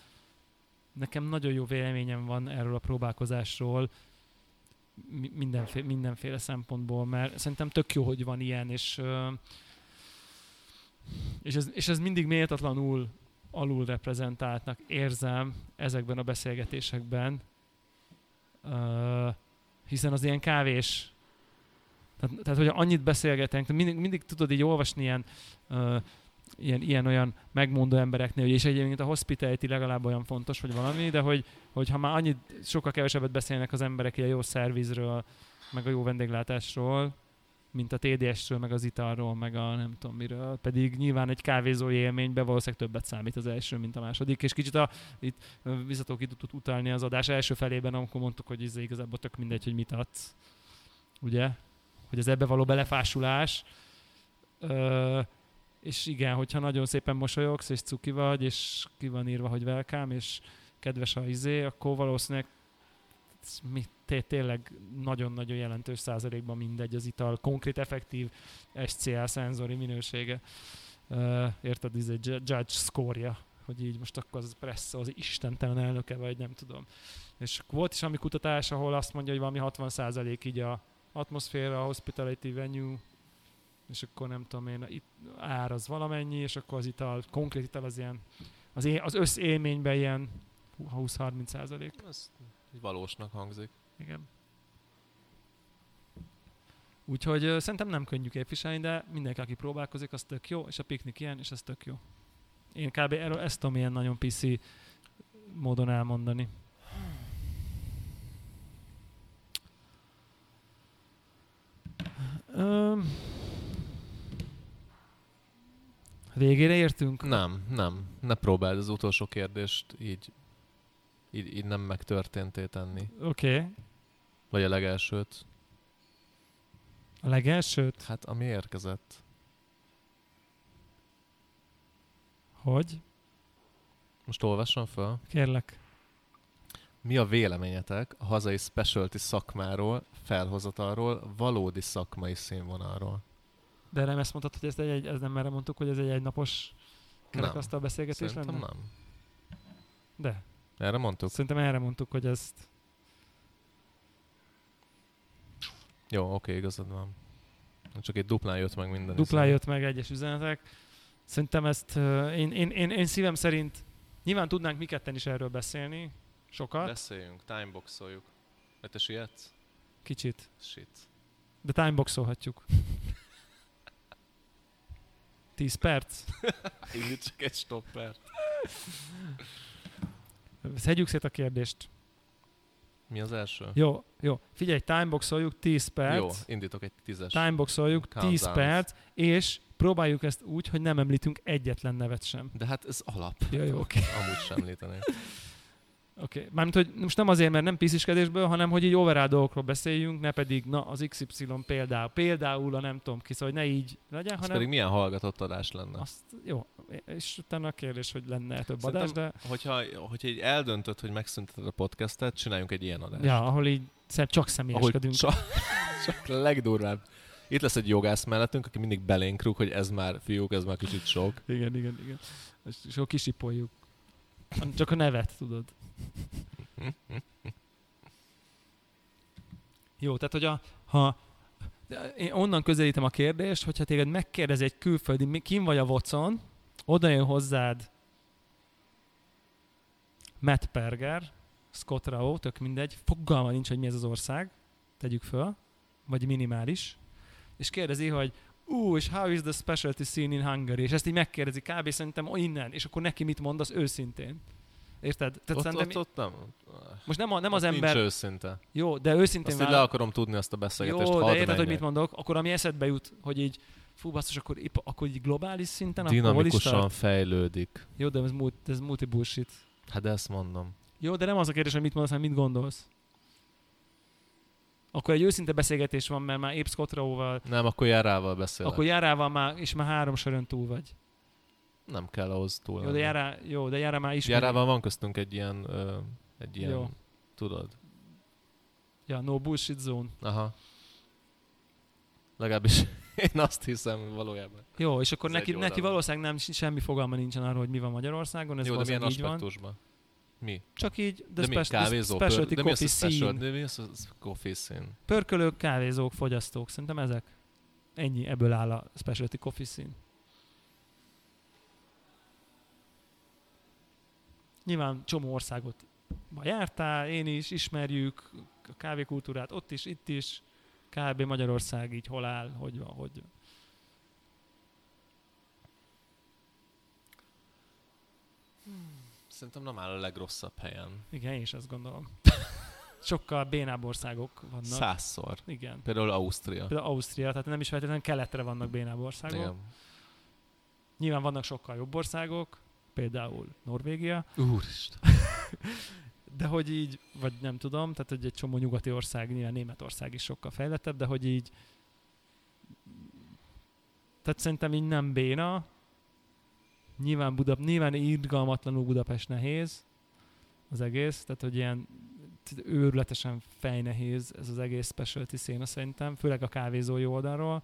nekem nagyon jó véleményem van erről a próbálkozásról, mi- mindenféle, mindenféle szempontból, mert szerintem tök jó, hogy van ilyen, és, és, ez, és ez mindig méltatlanul alul reprezentáltnak érzem ezekben a beszélgetésekben, ö, hiszen az ilyen kávés, tehát, tehát hogy annyit beszélgetünk, mindig, mindig tudod így olvasni ilyen ö, ilyen, ilyen olyan megmondó embereknél, hogy és egyébként a hospitality legalább olyan fontos, hogy valami, de hogy, hogy ha már annyit, sokkal kevesebbet beszélnek az emberek a jó szervizről, meg a jó vendéglátásról, mint a TDS-ről, meg az italról, meg a nem tudom miről, pedig nyilván egy kávézói élményben valószínűleg többet számít az első, mint a második, és kicsit a, itt visszatok itt tud utalni az adás első felében, amikor mondtuk, hogy ez igazából tök mindegy, hogy mit adsz, ugye? Hogy az ebbe való belefásulás, ö, és igen, hogyha nagyon szépen mosolyogsz, és cuki vagy, és ki van írva, hogy welcome, és kedves a izé, akkor valószínűleg ez mi, té- tényleg nagyon-nagyon jelentős százalékban mindegy az ital, konkrét, effektív SCL szenzori minősége. Érted, ez egy ju- judge score hogy így most akkor az Presso az istentelen elnöke, vagy nem tudom. És volt is ami kutatás, ahol azt mondja, hogy valami 60% így a atmoszféra, a hospitality venue, és akkor nem tudom én, itt ár az valamennyi, és akkor az ital, konkrét ital az ilyen, az, é, az összélményben ilyen 20-30 százalék. Ez valósnak hangzik. Igen. Úgyhogy ö, szerintem nem könnyű képviselni, de mindenki, aki próbálkozik, az tök jó, és a piknik ilyen, és ez tök jó. Én kb. erről ezt tudom ilyen nagyon PC módon elmondani. Öm, végére értünk? Nem, nem. Ne próbáld az utolsó kérdést így, így, így nem megtörténté tenni. Oké. Okay. Vagy a legelsőt. A legelsőt? Hát ami érkezett. Hogy? Most olvasom fel. Kérlek. Mi a véleményetek a hazai specialty szakmáról, felhozatalról, valódi szakmai színvonalról? De nem ezt mondtad, hogy ez, egy, ez nem erre mondtuk, hogy ez egy egynapos kerekasztal beszélgetés Szerintem lenne? nem. De. Erre mondtuk? Szerintem erre mondtuk, hogy ezt... Jó, oké, igazad van. Csak egy duplán jött meg minden. Duplán jött meg egyes üzenetek. Szerintem ezt uh, én, én, én, én szívem szerint nyilván tudnánk mi ketten is erről beszélni, sokat, Beszéljünk, timeboxoljuk. Mert te sietsz? kicsit, Shit. de timeboxolhatjuk. 10 perc. Így csak egy stopper. Szedjük szét a kérdést. Mi az első? Jó, jó. Figyelj, timeboxoljuk 10 perc. Jó, indítok egy tízes. Timeboxoljuk 10 Countdown. perc, és próbáljuk ezt úgy, hogy nem említünk egyetlen nevet sem. De hát ez alap. Ja, jó, oké. Amúgy sem említenék. Oké, okay. mármint, hogy most nem azért, mert nem pisziskedésből, hanem hogy így overall dolgokról beszéljünk, ne pedig, na, az XY például, például a nem tudom ki, szóval ne így legyen, Ez hanem pedig milyen hallgatott adás lenne. azt, jó, és utána a kérdés, hogy lenne több Szerintem- adás, de Hogyha, hogyha így eldöntöd, hogy megszünteted a podcastet, csináljunk egy ilyen adást. ja, ahol így csak Ahol személyeskedünk. csak, csak legdurvább. Itt lesz egy jogász mellettünk, aki mindig belénk rúg, hogy ez már, fiúk, ez már kicsit sok. Igen, igen, igen. És, és akkor kisipoljuk. Csak a nevet, tudod. Jó, tehát hogy a, ha én onnan közelítem a kérdést, hogyha téged megkérdezi egy külföldi, kim vagy a vocon, oda jön hozzád Matt Perger, Scott Rao, tök mindegy, fogalma nincs, hogy mi ez az ország, tegyük föl, vagy minimális, és kérdezi, hogy ú, és how is the specialty scene in Hungary? És ezt így megkérdezi kb. szerintem innen, és akkor neki mit mondasz őszintén. Érted? Tehát Ott, szerintem, ott, ott nem. most nem, a, nem az Ott ember, Nincs őszinte. jó, de őszintén Azt így le akarom tudni azt a beszélgetést. jó, de érted, hogy mit mondok? Akkor ami eszedbe jut, hogy így, fú, basszus, akkor, épp, akkor így globális szinten, akkor Dinamikusan tart? fejlődik. Jó, de ez, multi, ez multi bullshit. Hát de ezt mondom. Jó, de nem az a kérdés, hogy mit mondasz, hanem mit gondolsz. Akkor egy őszinte beszélgetés van, mert már épp Scott Rowe-val, Nem, akkor járával beszélek. akkor járával már, és már három soron túl vagy. Nem kell ahhoz túl. Jó, de járá, jó, de járá már ismeri. Járával van köztünk egy ilyen, ö, egy ilyen, Jó. tudod. Ja, no bullshit zone. Aha. Legalábbis én azt hiszem valójában. Jó, és akkor Ez neki, neki valószínűleg nem, semmi fogalma nincsen arról, hogy mi van Magyarországon, ez Jó, de milyen aspektusban? Mi? Csak így, the, De, mi? spe- the Kávézó? specialty de mi az a coffee special, de mi az a coffee scene? Pörkölők, kávézók, fogyasztók, szerintem ezek. Ennyi, ebből áll a specialty coffee scene. Nyilván csomó országot jártál, én is, ismerjük a kávékultúrát ott is, itt is. Kb. Magyarország így hol áll, hogy van, hogy van. Szerintem nem áll a legrosszabb helyen. Igen, én is azt gondolom. Sokkal bénább országok vannak. Százszor. Igen. Például Ausztria. Például Ausztria, tehát nem is feltétlenül keletre vannak bénább országok. Igen. Nyilván vannak sokkal jobb országok, például Norvégia, Úristen. de hogy így, vagy nem tudom, tehát hogy egy csomó nyugati ország, nyilván Németország is sokkal fejlettebb, de hogy így tehát szerintem így nem béna. Nyilván, Buda, nyilván irgalmatlanul Budapest nehéz az egész, tehát hogy ilyen őrületesen fejnehéz ez az egész specialty széna szerintem, főleg a kávézói oldalról.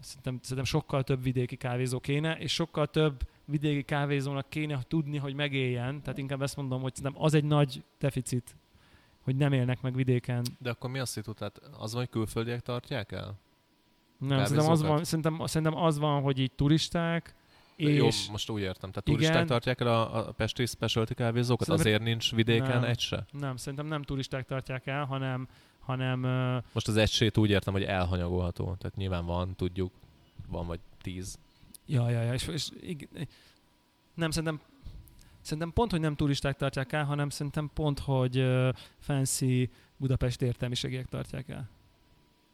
Szerintem, szerintem sokkal több vidéki kávézó kéne, és sokkal több vidéki kávézónak kéne tudni, hogy megéljen. Tehát inkább ezt mondom, hogy szerintem az egy nagy deficit, hogy nem élnek meg vidéken. De akkor mi a szitu? Tehát az van, hogy külföldiek tartják el? Nem, szerintem az, van, szerintem, szerintem az van, hogy így turisták, És... Jó, most úgy értem. Tehát Igen. turisták tartják el a, a pesti specialty kávézókat? Szerintem- Azért nincs vidéken Nem. egy se? nem, szerintem nem turisták tartják el, hanem, hanem Most az egysét úgy értem, hogy elhanyagolható. Tehát nyilván van, tudjuk, van vagy tíz. Ja, ja, ja, és, és nem, szerintem, szerintem pont, hogy nem turisták tartják el, hanem szerintem pont, hogy uh, fancy Budapest értelmiségiek tartják el.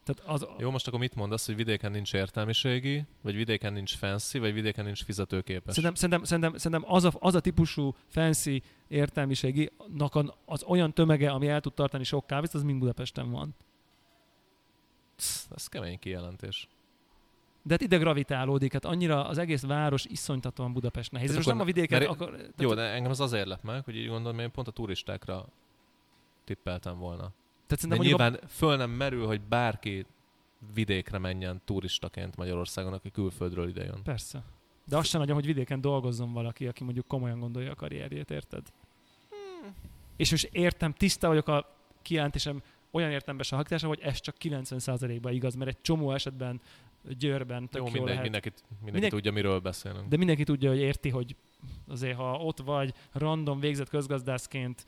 Tehát az, Jó, most akkor mit mondasz, hogy vidéken nincs értelmiségi, vagy vidéken nincs fancy, vagy vidéken nincs fizetőképes? Szerintem, szerintem, szerintem, szerintem az, a, az a típusú fancy értelmiséginak a- az olyan tömege, ami el tud tartani sok kávét, az mind Budapesten van. Ez kemény kijelentés. De hát ide gravitálódik, hát annyira az egész város iszonytatóan Budapest nehéz. Tehát most nem a vidéket, mert- akkor, tehát, Jó, de engem az azért lep meg, hogy így gondolom, én pont a turistákra tippeltem volna. tehát De mondjuk a, nyilván föl nem merül, hogy bárki vidékre menjen turistaként Magyarországon, aki külföldről idejön. Persze. De azt sem nagyon, hogy vidéken dolgozzon valaki, aki mondjuk komolyan gondolja a karrierjét, érted? Hmm. És most értem, tiszta vagyok a kijelentésem olyan értemben a hakítása, hogy ez csak 90%-ban igaz, mert egy csomó esetben Győrben tök Jó, mindegy, lehet. mindenki, mindenki Mindenki- tudja, miről beszélünk. De mindenki tudja, hogy érti, hogy azért ha ott vagy random végzett közgazdászként,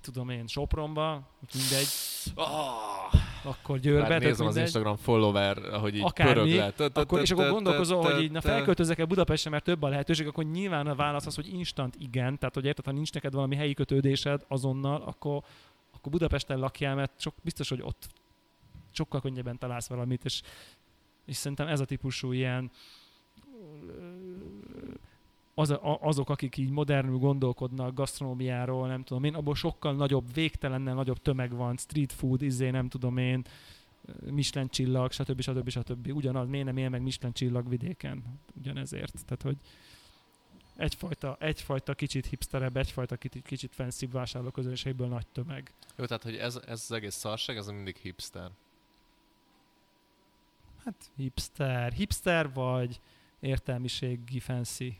tudom én, Sopronba, mindegy, Oh, akkor Győrbe, tök nézem az. Instagram follower, ahogy így Akármi, pörög Akkor, és akkor gondolkozol, hogy így na tö- felköltözek el Budapestre, mert több a lehetőség, akkor nyilván a válasz az, hogy instant igen, tehát hogy érted, ha nincs neked valami helyi kötődésed azonnal, akkor, akkor Budapesten lakjál, mert sok, biztos, hogy ott sokkal könnyebben találsz valamit, és, és szerintem ez a típusú ilyen az, a, azok, akik így modernül gondolkodnak gasztronómiáról, nem tudom én, abból sokkal nagyobb, végtelennel nagyobb tömeg van, street food, izé, nem tudom én, Michelin csillag, stb. stb. stb. Ugyanaz, miért nem él meg Michelin csillag vidéken? Ugyanezért. Tehát, hogy egyfajta, egyfajta kicsit hipsterebb, egyfajta kicsit, kicsit fancy vásárlóközönségből nagy tömeg. Jó, tehát, hogy ez, ez az egész szarság, ez mindig hipster. Hát hipster. Hipster vagy értelmiségi fancy.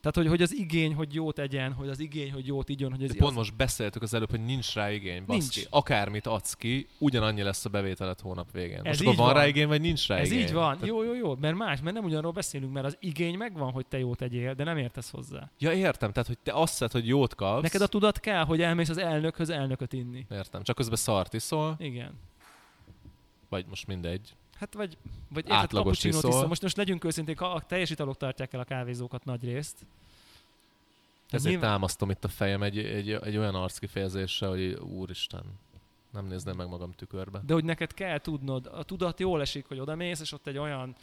Tehát, hogy, hogy az igény, hogy jót egyen, hogy az igény, hogy jót igyon, hogy ez De pont az... most beszéltük az előbb, hogy nincs rá igény, baszki. Nincs. Akármit adsz ki, ugyanannyi lesz a bevételet hónap végén. Ez most akkor van, van. rá igény, vagy nincs rá Ez igény? így van. Tehát- Jó, jó, jó. Mert más, mert nem ugyanarról beszélünk, mert az igény megvan, hogy te jót tegyél, de nem értesz hozzá. Ja, értem, tehát, hogy te azt szed, hogy jót kapsz. Neked a tudat kell, hogy elmész az elnökhöz elnököt inni. Értem, csak közben szart iszol, Igen. Vagy most mindegy. Hát vagy, vagy érted, Átlagos cappuccinót iszol. iszol. Most, most legyünk őszinték, a, teljes italok tartják el a kávézókat nagy részt. Ezért nyilván- támasztom itt a fejem egy, egy, egy olyan arckifejezéssel, hogy úristen, nem nézném meg magam tükörbe. De hogy neked kell tudnod, a tudat jól esik, hogy odamész, és ott egy olyan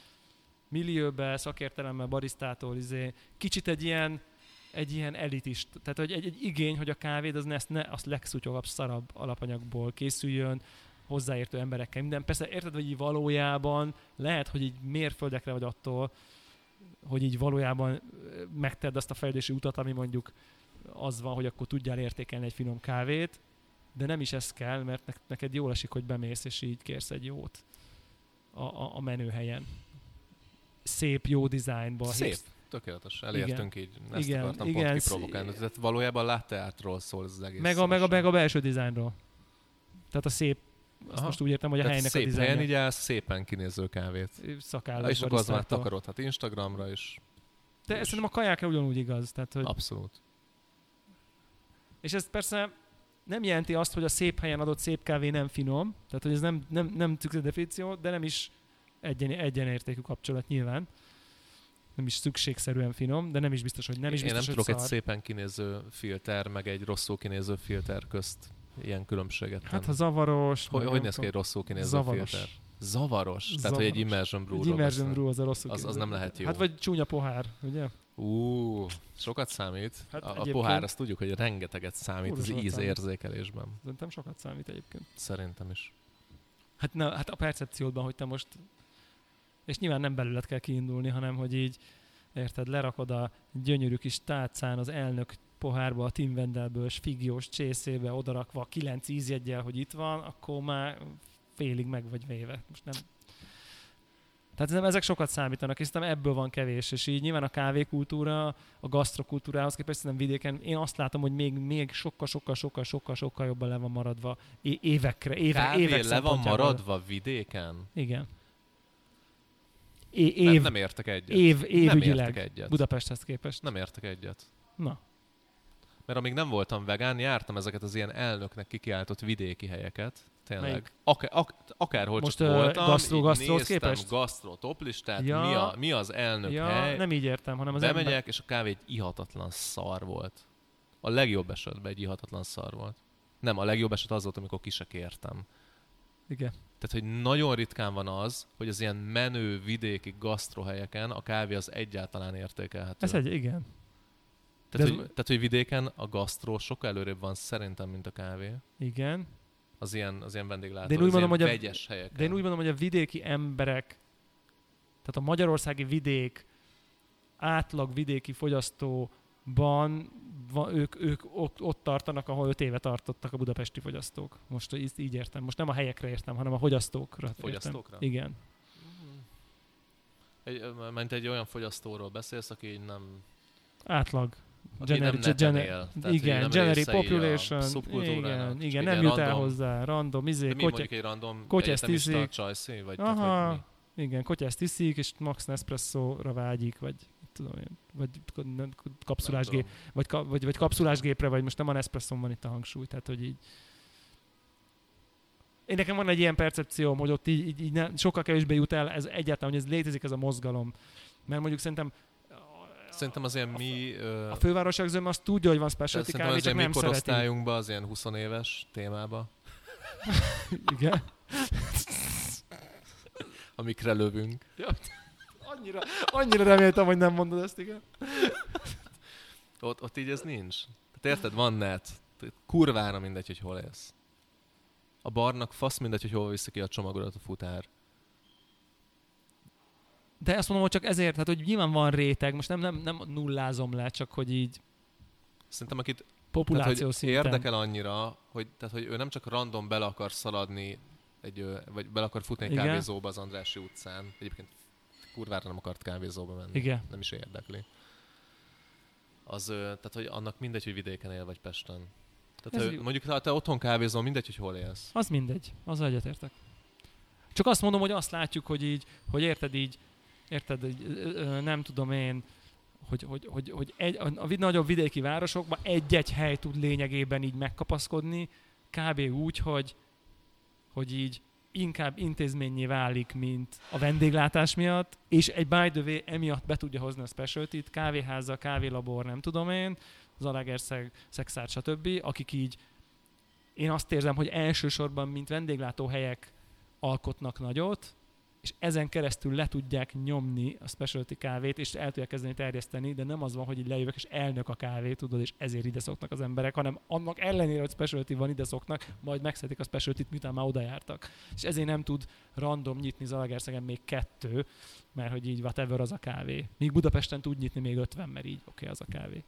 millióbe, szakértelemmel, barisztától, izé, kicsit egy ilyen, egy ilyen elitist, tehát hogy egy, egy igény, hogy a kávéd az ne, ne a legszutyogabb, szarabb alapanyagból készüljön, hozzáértő emberekkel, minden. Persze érted, hogy így valójában lehet, hogy így mérföldekre vagy attól, hogy így valójában megtedd azt a fejlődési utat, ami mondjuk az van, hogy akkor tudjál értékelni egy finom kávét, de nem is ez kell, mert nek- neked jól esik, hogy bemész, és így kérsz egy jót a, a, a menőhelyen. Szép, jó dizájnba. Szép. hipsz- Tökéletes, elértünk így. Ezt Igen, akartam igen, pont kiprovokálni. Tehát valójában latte artról szól ez az egész. Meg a, meg, a, meg a belső dizájnról. Tehát a szép, azt Aha. most úgy értem, hogy a Tehát helynek a szép helyen dizájnja. így állsz, szépen kinéző kávét. Szakállas és akkor az már takarodhat Instagramra is. De ez szerintem a kajákra ugyanúgy igaz. Tehát, hogy, Abszolút. és ez persze nem jelenti azt, hogy a szép helyen adott szép kávé nem finom, tehát hogy ez nem, nem, nem definíció, de nem is egyen, egyenértékű kapcsolat nyilván. Nem is szükségszerűen finom, de nem is biztos, hogy nem is Én biztos, nem hogy tudok egy szar. szépen kinéző filter, meg egy rosszul kinéző filter közt ilyen különbséget Hát ha zavaros... Hogy, hogy néz ki egy rosszul kinéző Zavaros. filter? Zavaros? Tehát, hogy egy Zavaros. immersion brew Egy immersion brew az a rosszul Az- az nem lehet jó. Hát vagy csúnya pohár, ugye? Ú, sokat számít. Hát a, a pohár, azt tudjuk, hogy rengeteget számít az sokat számít. ízérzékelésben. Szerintem sokat számít egyébként. Szerintem is. Hát, na, hát a percepciódban, hogy te most... És nyilván nem belőled kell kiindulni, hanem hogy így, érted, lerakod a gyönyörű kis tálcán az elnök pohárba a Tim Wendelből, figyós csészébe odarakva kilenc ízjeggyel, hogy itt van, akkor már félig meg vagy véve. Most nem... Tehát nem, ezek sokat számítanak, és szerintem ebből van kevés, és így nyilván a kávékultúra, a gasztrokultúrához képest szerintem vidéken én azt látom, hogy még, még sokkal, sokkal, sokkal, sokkal, sokkal jobban le van maradva é- évekre, éve, Kávé évek le van maradva vidéken? Igen. É- Nem, év, nem értek egyet. év, nem évügyileg értek egyet. Budapesthez képest. Nem értek egyet. Na, Mert amíg nem voltam vegán, jártam ezeket az ilyen elnöknek kikiáltott vidéki helyeket. Tényleg. Melyik? Ak- ak- akárhol Most, csak voltam, gasztró- így gasztróhoz néztem képest? gasztró toplistát, Ja. mi, a, mi az elnök ja, hely, nem így értem, hanem az bemegyek, ember... és a kávé egy ihatatlan szar volt. A legjobb esetben egy ihatatlan szar volt. Nem, a legjobb eset az volt, amikor ki se kértem. Igen. Tehát, hogy nagyon ritkán van az, hogy az ilyen menő vidéki gasztrohelyeken a kávé az egyáltalán értékelhető. Ez egy, igen. Tehát, de hogy, tehát, hogy vidéken a gasztró sokkal előrébb van szerintem, mint a kávé. Igen. Az ilyen, az ilyen vendéglátó, De én úgy az mondom, ilyen hogy a- vegyes helyeken. De én úgy mondom, hogy a vidéki emberek, tehát a magyarországi vidék átlag vidéki fogyasztóban van, ők, ők ott, ott tartanak, ahol öt éve tartottak a budapesti fogyasztók. Most így, így értem. Most nem a helyekre értem, hanem a fogyasztókra. értem. Fogyasztókra? Igen. Egy, mert egy olyan fogyasztóról beszélsz, aki nem, Átlag. Aki Generi- nem neten gener- él. Tehát, igen, nem generic population, igen, igen, nem jut el hozzá, random, izé, De mi kotya, egy random kotyász tiszik. csajszi? Vagy, Aha. tehát, vagy mi? igen, kotyászt iszik, és max Nespresso-ra vágyik, vagy tudom én, vagy kapszulás Nem gép, tudom. vagy, vagy, vagy kapszulás gépre, vagy most nem a Nespresso van itt a hangsúly, tehát hogy így én nekem van egy ilyen percepcióm, hogy ott így, így, így ne, sokkal kevésbé jut el, ez egyáltalán, hogy ez létezik ez a mozgalom. Mert mondjuk szerintem Szerintem az ilyen mi... Ö, A fővárosak zöme azt tudja, hogy van specialty kávé, az csak nem szereti. korosztályunkban, az ilyen 20 éves témába, Igen. amikre lövünk. Annyira, annyira reméltem, hogy nem mondod ezt, igen. Ott, ott így ez nincs. Tehát érted, van net. Kurvára mindegy, hogy hol élsz. A barnak fasz mindegy, hogy hol viszi ki a csomagodat a futár. De azt mondom, hogy csak ezért, tehát hogy nyilván van réteg, most nem, nem, nem nullázom le, csak hogy így Szerintem akit tehát, populáció hogy szinten. érdekel annyira, hogy, tehát, hogy ő nem csak random bele akar szaladni, egy, vagy bele akar futni egy Igen. kávézóba az Andrássy utcán. Egyébként kurvára nem akart kávézóba menni. Igen. Nem is érdekli. Az, tehát, hogy annak mindegy, hogy vidéken él, vagy Pesten. Tehát, jó. mondjuk, ha te otthon kávézol, mindegy, hogy hol élsz. Az mindegy, az egyetértek. Csak azt mondom, hogy azt látjuk, hogy így, hogy érted így, érted, nem tudom én, hogy, hogy, hogy, hogy egy, a, nagyobb vidéki városokban egy-egy hely tud lényegében így megkapaszkodni, kb. úgy, hogy, hogy így inkább intézményé válik, mint a vendéglátás miatt, és egy by the way emiatt be tudja hozni a specialty kávéháza, kávélabor, nem tudom én, az Alagerszeg, Szexár, stb., akik így én azt érzem, hogy elsősorban, mint vendéglátóhelyek alkotnak nagyot, és ezen keresztül le tudják nyomni a specialty kávét, és el tudják kezdeni terjeszteni, de nem az van, hogy így lejövök, és elnök a kávé, tudod, és ezért ide szoknak az emberek, hanem annak ellenére, hogy specialty van, ide szoknak, majd megszedik a specialty miután már oda jártak. És ezért nem tud random nyitni Zalagerszegen még kettő, mert hogy így whatever az a kávé. Míg Budapesten tud nyitni még 50, mert így oké, okay, az a kávé.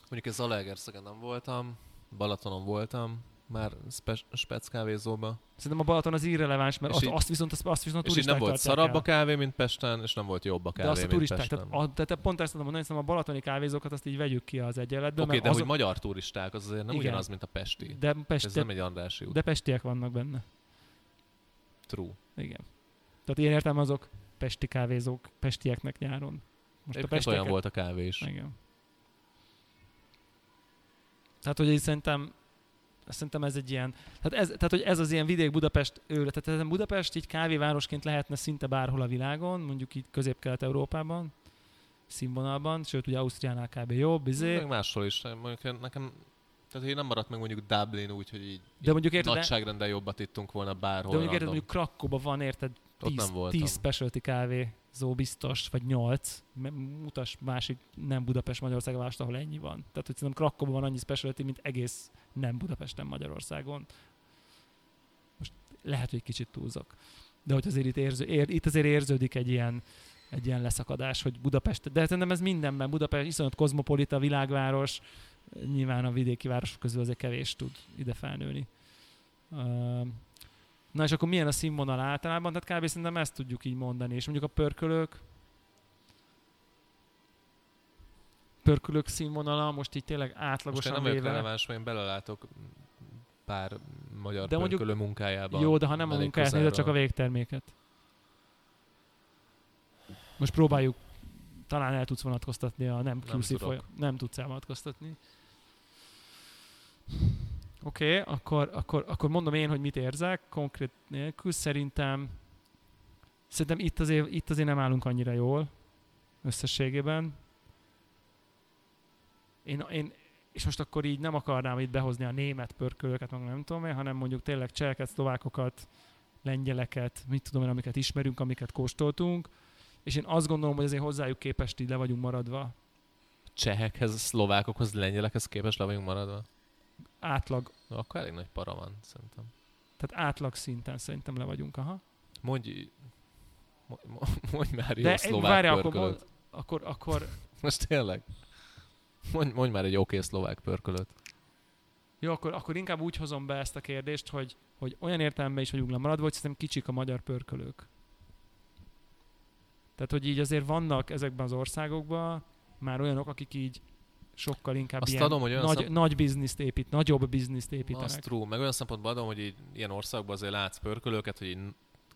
Mondjuk ez Zalaegerszegen nem voltam, Balatonon voltam, már spe- spec kávézóba. Szerintem a Balaton az irreleváns, mert És azt, így- azt viszont, azt, azt viszont a És így nem turisták volt szarabb a el. kávé, mint Pesten, és nem volt jobb a De kávé, azt a mint turisták, Pesten. tehát, a, tehát pont ezt tudom mondani, a balatoni kávézókat azt így vegyük ki az egyenletből. Oké, okay, de azok, hogy magyar turisták, az azért nem Igen. ugyanaz, mint a pesti. de, pest, Ez de, nem egy Andrássy út. de pestiek vannak benne. True. Igen. Tehát én értem azok pesti kávézók, pestieknek nyáron. Most Egyébként olyan volt a kávé is. Igen. Tehát, hogy így szerintem Szerintem ez egy ilyen, tehát, ez, tehát hogy ez az ilyen vidék Budapest őrület. Tehát Budapest így kávévárosként lehetne szinte bárhol a világon, mondjuk így közép-kelet-európában, színvonalban, sőt ugye Ausztriánál kb. jobb, izé. Meg máshol is. Mondjuk nekem, tehát hogy nem maradt meg mondjuk Dublin úgy, hogy így, De mondjuk érted, de, nagyságrendel jobbat ittunk volna bárhol. de mondjuk érted, random. mondjuk Krakóban van, érted, Ott 10, nem voltam. 10 specialty kávézó biztos, vagy 8. Mutas másik nem Budapest Magyarország várost, ahol ennyi van. Tehát, hogy szerintem Krakóban van annyi specialty, mint egész nem Budapesten Magyarországon. Most lehet, hogy kicsit túlzok. De hogy azért itt, érző, ér, itt azért érződik egy ilyen, egy ilyen leszakadás, hogy Budapest, de szerintem ez mindenben, Budapest iszonyat kozmopolita világváros, nyilván a vidéki városok közül azért kevés tud ide felnőni. Uh, Na és akkor milyen a színvonal általában? Tehát kb. szerintem ezt tudjuk így mondani. És mondjuk a pörkölők, pörkölők színvonala most így tényleg Most én átlagosan nem vagyok véve. releváns, mert én belelátok pár magyar De de mondjuk- pörkölő munkájába. Jó, de ha nem a munkáját nézed, csak a végterméket. Most próbáljuk, talán el tudsz vonatkoztatni a nem Nem QC tudok. folyam. Nem tudsz elvonatkoztatni. Oké, okay, akkor, akkor, akkor mondom én, hogy mit érzek, konkrét nélkül. Szerintem szerintem itt azért, itt azért nem állunk annyira jól összességében. Én, én, és most akkor így nem akarnám itt behozni a német pörkölőket, meg nem tudom én, hanem mondjuk tényleg cseheket, szlovákokat, lengyeleket, mit tudom én, amiket ismerünk, amiket kóstoltunk, és én azt gondolom, hogy azért hozzájuk képest így le vagyunk maradva. Csehekhez, szlovákokhoz, lengyelekhez képest le vagyunk maradva. Átlag, Na, akkor elég nagy para van, szerintem. tehát átlag szinten szerintem le vagyunk, aha. Mondj, mondj, már jó De szlovák várj, akkor, mond, akkor, akkor, Most tényleg? Mondj, mondj már egy oké szlovák pörkölöt. jó, akkor, akkor inkább úgy hozom be ezt a kérdést, hogy, hogy olyan értelemben is vagyunk lemaradva, hogy szerintem kicsik a magyar pörkölők. Tehát, hogy így azért vannak ezekben az országokban már olyanok, akik így sokkal inkább Azt ilyen adom, hogy olyan nagy, szem- nagy bizniszt épít, nagyobb bizniszt építenek. true. Meg olyan szempontból adom, hogy így ilyen országban azért látsz pörkölőket, hogy így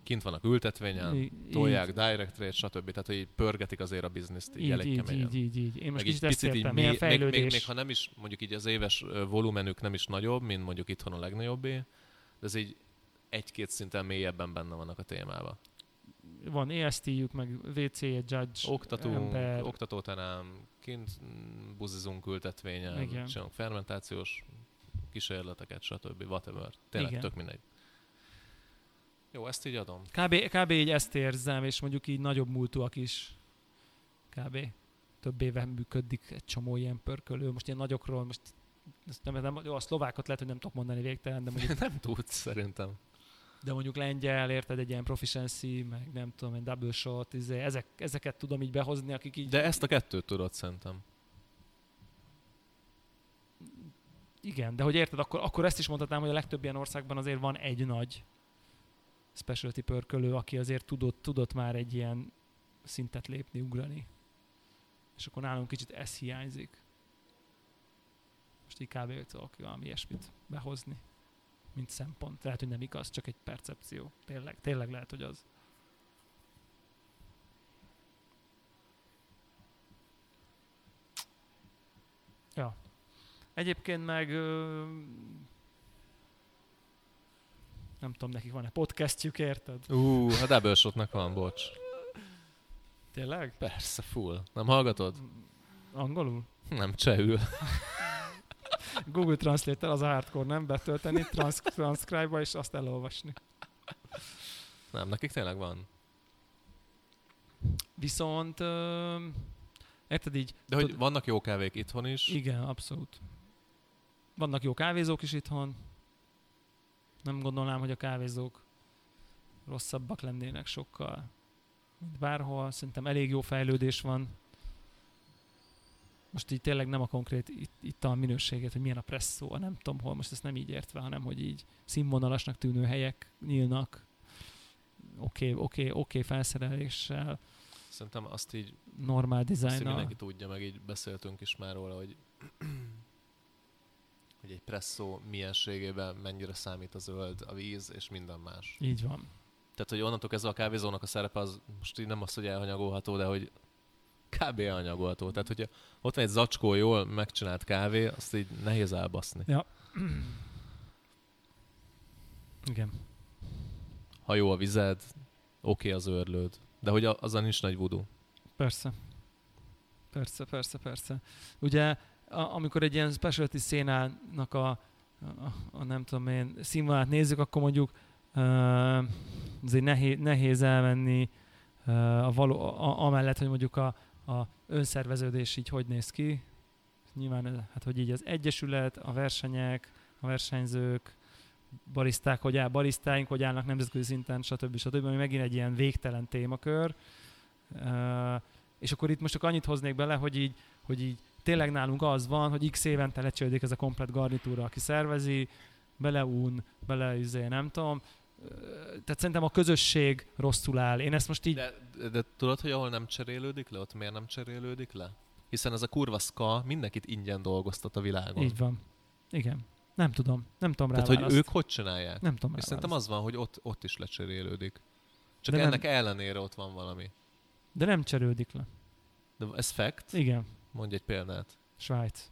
kint vannak ültetvényen, Í- tolják, direct trade, stb. Tehát, hogy így pörgetik azért a bizniszt így, így, elég így, keményen. így, így, így. Én most meg így kicsit ezt picit így értem, milyen még, még, fejlődés. még, ha nem is, mondjuk így az éves volumenük nem is nagyobb, mint mondjuk itthon a legnagyobbé, de ez így egy-két szinten mélyebben benne vannak a témában. Van EST-jük, meg WC, Judge, Oktatunk, ember. oktatóterem, kint buzizunk ültetvényen, Igen. csinálunk fermentációs kísérleteket, stb. Whatever. Tényleg Igen. tök mindegy. Jó, ezt így adom. Kb, kb. így ezt érzem, és mondjuk így nagyobb múltúak is kb. több éve működik egy csomó ilyen pörkölő. Most ilyen nagyokról, most ezt nem, nem, jó, a szlovákot lehet, hogy nem tudok mondani végtelen, de mondjuk, Nem tudsz, szerintem. De mondjuk lengyel, érted, egy ilyen proficiency, meg nem tudom, egy double shot, izé, ezek, ezeket tudom így behozni, akik így, De ezt a kettőt tudod szerintem. igen, de hogy érted, akkor, akkor ezt is mondhatnám, hogy a legtöbb ilyen országban azért van egy nagy specialty pörkölő, aki azért tudott, tudott már egy ilyen szintet lépni, ugrani. És akkor nálunk kicsit ez hiányzik. Most így kb. tudok valami ilyesmit behozni, mint szempont. Lehet, hogy nem igaz, csak egy percepció. Tényleg, tényleg lehet, hogy az. Ja. Egyébként meg nem tudom, nekik van-e podcastjük, érted? Ú, a Double Shotnak van, bocs. Tényleg? Persze, full. Nem hallgatod? Angolul? Nem, csehül. Google Translate-tel az a hardcore, nem betölteni, trans- transcribe-ba és azt elolvasni. Nem, nekik tényleg van. Viszont, ö, érted így, De hogy Tud- vannak jó kávék itthon is. igen, abszolút. Vannak jó kávézók is itthon. Nem gondolnám, hogy a kávézók rosszabbak lennének sokkal, mint bárhol. Szerintem elég jó fejlődés van. Most így tényleg nem a konkrét it- ital minőséget, hogy milyen a presszó, nem tudom hol, most ezt nem így értve, hanem hogy így színvonalasnak tűnő helyek nyílnak. Oké, okay, oké, okay, oké okay felszereléssel, Szerintem azt így, normál dizájnnal. mindenki tudja, meg így beszéltünk is már róla, hogy hogy egy presszó mienségében mennyire számít a zöld, a víz és minden más. Így van. Tehát, hogy onnantól kezdve a kávézónak a szerepe az most így nem az, hogy elhanyagolható, de hogy kb. elhanyagolható. Tehát, hogyha ott van egy zacskó jól megcsinált kávé, azt így nehéz elbaszni. Igen. Ha jó a vized, oké az őrlőd. De hogy a- azzal nincs nagy voodoo. Persze. Persze, persze, persze. Ugye, a, amikor egy ilyen specialty szénának a, a, a nem tudom én, színvonalát nézzük, akkor mondjuk uh, azért nehéz, nehéz elmenni uh, a való, a, amellett, hogy mondjuk a, a önszerveződés így hogy néz ki. Nyilván, hát hogy így az egyesület, a versenyek, a versenyzők, bariszták, hogy áll, barisztáink, hogy állnak nemzetközi szinten, stb. stb. ami megint egy ilyen végtelen témakör. Uh, és akkor itt most csak annyit hoznék bele, hogy így, hogy így tényleg nálunk az van, hogy x évente lecsődik ez a komplet garnitúra, aki szervezi, beleún, bele izé, nem tudom. Tehát szerintem a közösség rosszul áll. Én ezt most így... De, de, de tudod, hogy ahol nem cserélődik le, ott miért nem cserélődik le? Hiszen ez a kurva ska mindenkit ingyen dolgoztat a világon. Így van. Igen. Nem tudom. Nem tudom rá Tehát, hogy ők hogy csinálják? Nem tudom rá És szerintem az van, hogy ott, ott is lecserélődik. Csak De nem- ennek ellenére ott van valami. De nem cserődik le. De ez fact? Igen. Mondj egy példát. Svájc.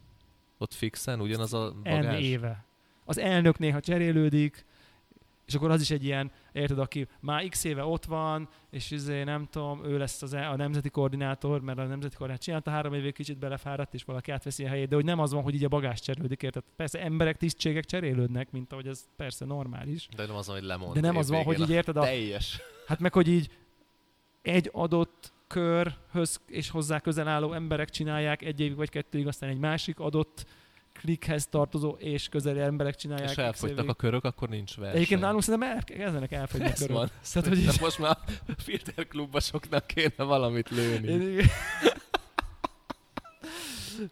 Ott fixen ugyanaz a N bagás? éve. Az elnök néha cserélődik, és akkor az is egy ilyen, érted, aki már x éve ott van, és izé, nem tudom, ő lesz az, e- a nemzeti koordinátor, mert a nemzeti koordinátor csinálta három évig kicsit belefáradt, és valaki átveszi a helyét, de hogy nem az van, hogy így a bagás cserélődik, érted? Persze emberek, tisztségek cserélődnek, mint ahogy ez persze normális. De nem az van, hogy lemond. De nem az van, hogy így érted, a a, teljes. hát meg, hogy így egy adott körhöz és hozzá közel álló emberek csinálják egy évig vagy kettőig, aztán egy másik adott klikhez tartozó és közeli emberek csinálják. És elfogytak a körök, akkor nincs verseny. Egyébként nálunk szerintem el, kezdenek elfogyni a Ez körök. van. Tehát, hogy így- most már a filterklubosoknak kéne valamit lőni. Én,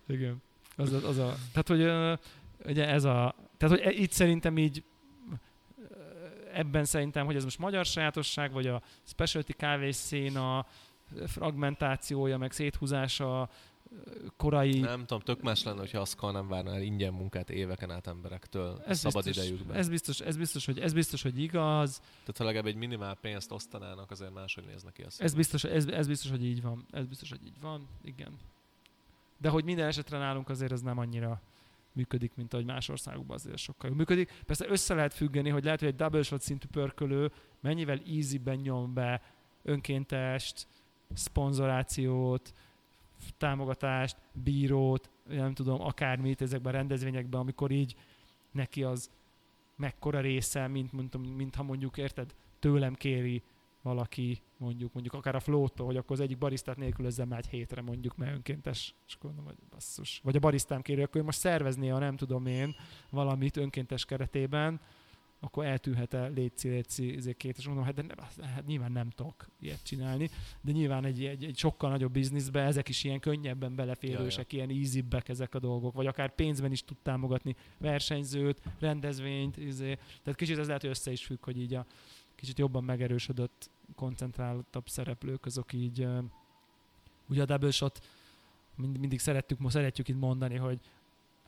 igen. Az a, az a, tehát, hogy ugye ez a, tehát, hogy e- itt szerintem így ebben szerintem, hogy ez most magyar sajátosság, vagy a specialty kávészéna fragmentációja, meg széthúzása, korai Nem tudom, tök más lenne, hogyha azt nem várná el ingyen munkát éveken át emberektől ez szabad biztos, idejükben. Ez biztos, ez, biztos, hogy, ez biztos, hogy igaz, Tehát ha legalább egy minimál pénzt osztanának, azért máshogy néznek ki a ez biztos, ez, ez biztos, hogy így van. Ez biztos, hogy így van, igen. De hogy minden esetre nálunk azért ez nem annyira működik, mint ahogy más országokban azért sokkal jól működik. Persze össze lehet függeni, hogy lehet, hogy egy double shot szintű pörkölő mennyivel easyben nyom be önkéntest, szponzorációt, támogatást, bírót, nem tudom, akármit ezekben a rendezvényekben, amikor így neki az mekkora része, mint, mint, mint ha mondjuk, érted, tőlem kéri valaki, mondjuk, mondjuk akár a flótól, hogy akkor az egyik barisztát nélkülözzem már egy hétre mondjuk, mert önkéntes, és akkor mondom, hogy basszus. Vagy a barisztám kéri, akkor én most szervezné, ha nem tudom én, valamit önkéntes keretében, akkor eltűnhet-e létszi, létszi, ezért két, és mondom, hát, de nem, hát nyilván nem tudok ilyet csinálni, de nyilván egy, egy, egy sokkal nagyobb bizniszbe ezek is ilyen könnyebben beleférősek, ilyen easybbek ezek a dolgok, vagy akár pénzben is tud támogatni versenyzőt, rendezvényt, izé. tehát kicsit ez lehet, hogy össze is függ, hogy így a kicsit jobban megerősödött, koncentráltabb szereplők, azok így, ugye a double shot mind, mindig szerettük, most szeretjük itt mondani, hogy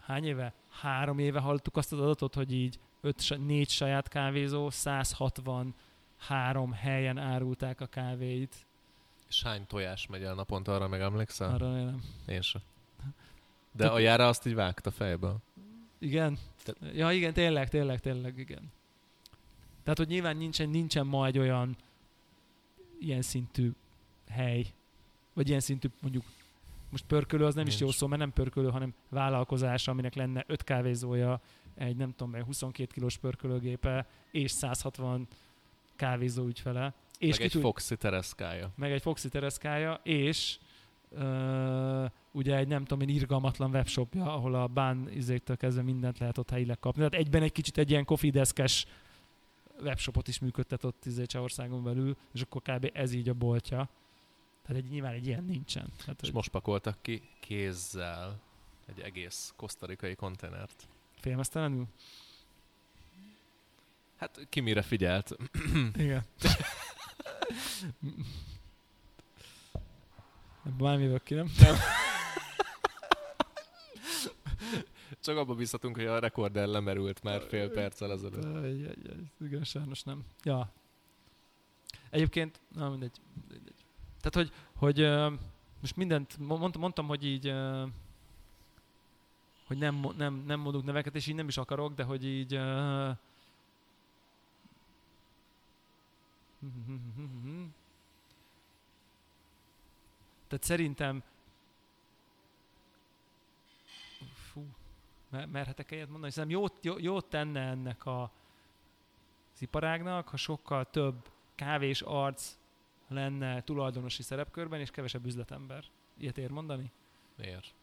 hány éve? Három éve hallottuk azt az adatot, hogy így öt, négy saját kávézó, 163 helyen árulták a kávéit. És hány tojás megy el naponta, arra meg emlékszel? Arra nem. Én sem. De a jára azt így vágta fejből. Igen? Te- Ja, igen, tényleg, tényleg, tényleg, igen. Tehát, hogy nyilván nincsen, nincsen ma egy olyan ilyen szintű hely, vagy ilyen szintű mondjuk most pörkölő az nem is Nincs. jó szó, mert nem pörkölő, hanem vállalkozás, aminek lenne öt kávézója, egy nem tudom, egy 22 kilós pörkölőgépe, és 160 kávézó ügyfele. És meg egy tud- Foxy tereszkája. meg egy Foxy tereszkája, és uh, ugye egy nem tudom én irgalmatlan webshopja, ahol a bán izéktől kezdve mindent lehet ott helyileg kapni. Tehát egyben egy kicsit egy ilyen coffee deskes webshopot is működtet ott izé Csehországon belül, és akkor kb. ez így a boltja. Tehát egy, nyilván egy ilyen nincsen. Tehát, És hogy most pakoltak ki kézzel egy egész kosztarikai konténert. félmeztelenül? Hát ki mire figyelt? Igen. Ebből már jövök ki, nem? Csak abba bízhatunk, hogy a rekorder lemerült már fél perccel ezelőtt. Igen, sajnos nem. Ja. Egyébként, na mindegy. mindegy. Tehát, hogy, hogy most mindent, mo- mondtam, mondtam hogy így, hogy nem, nem, nem mondunk neveket, és így nem is akarok, de hogy így tehát szerintem fú, mer- merhetek ilyet mondani? Szerintem jót, jó, jót tenne ennek a, az iparágnak, ha sokkal több kávés arc lenne tulajdonosi szerepkörben, és kevesebb üzletember. Ilyet ér mondani? Miért?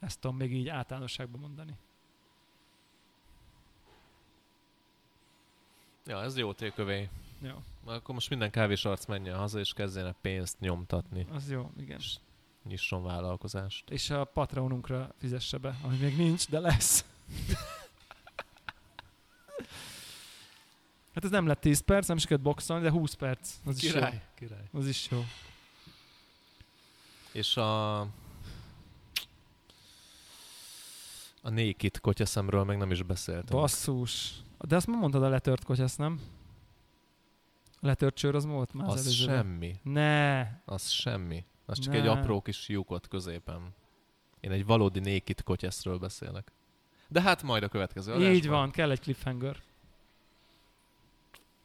Ezt tudom még így általánosságban mondani. Ja, ez jó tékövé. Jó, Akkor most minden kávés arc menjen haza, és kezdjenek pénzt nyomtatni. az jó, igen. Nyisson vállalkozást. És a Patreonunkra fizesse be, ami még nincs, de lesz. hát ez nem lett 10 perc, nem sikerült boxolni, de 20 perc. Az is jó. Király, király. Az is jó. És a... A Naked kotyaszemről meg nem is beszéltem. Basszus. De azt ma mondtad a letört kocsász, nem? A letört csőr az volt már az, Az előzőben. semmi. Ne. Az semmi. Az csak Ne. egy apró kis lyukot középen. Én egy valódi Naked kotyaszről beszélek. De hát majd a következő adásban. Így van, kell egy cliffhanger.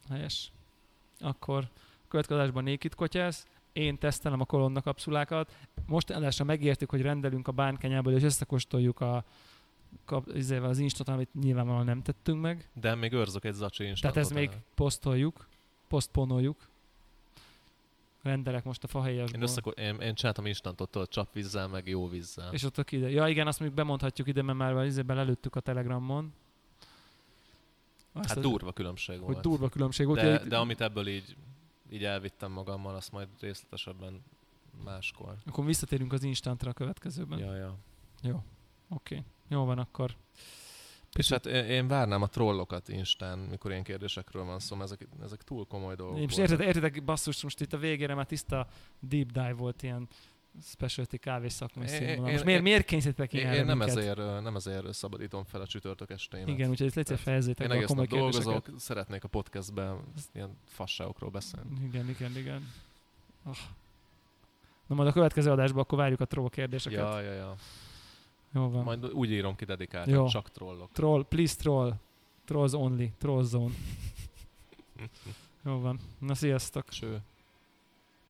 Helyes. Akkor a következő adásban Naked kotyász, én tesztelem a kolonna kapszulákat. Most adásra megértük, hogy rendelünk a bánkenyából, és összekóstoljuk a, kap, izével az instant, amit nyilvánvalóan nem tettünk meg. De még őrzök egy zacsi Tehát instantot. ez még el. posztoljuk, posztponoljuk. Rendelek most a fahelyesból. Én, összeko- én, én csináltam instantot tudod, csapvízzel, meg jó vízzel. És ott a ide. Ja igen, azt még bemondhatjuk ide, mert már izében lelőttük a Telegramon. Azt hát durva különbség Hogy volt. durva különbség volt. de, de amit ebből így, így elvittem magammal, azt majd részletesebben máskor. Akkor visszatérünk az instantra a következőben. Ja, ja. Jó. Oké. Jó van akkor. És hát én, várnám a trollokat Instán, mikor ilyen kérdésekről van szó, mert ezek, ezek túl komoly dolgok. Én most érted, érted, basszus, most itt a végére már tiszta deep dive volt ilyen specialty kávés szakmai Én- színvonal. én- Most miért, én- miért kényszerítettek Én, ilyen én nem, ezért, ö, nem ezért szabadítom fel a csütörtök esteimet. Igen, úgyhogy ezt Tehát fejezzétek Én a egész komoly nap dolgozok, szeretnék a podcastben ilyen fasságokról beszélni. Igen, igen, igen. Oh. Na majd a következő adásban akkor várjuk a troll kérdéseket. Ja, ja, ja. Jó van. Majd úgy írom ki dedikáltan, Jó. csak trollok. Troll, please troll. Trolls only. Troll zone. Jó van. Na, sziasztok. Cső.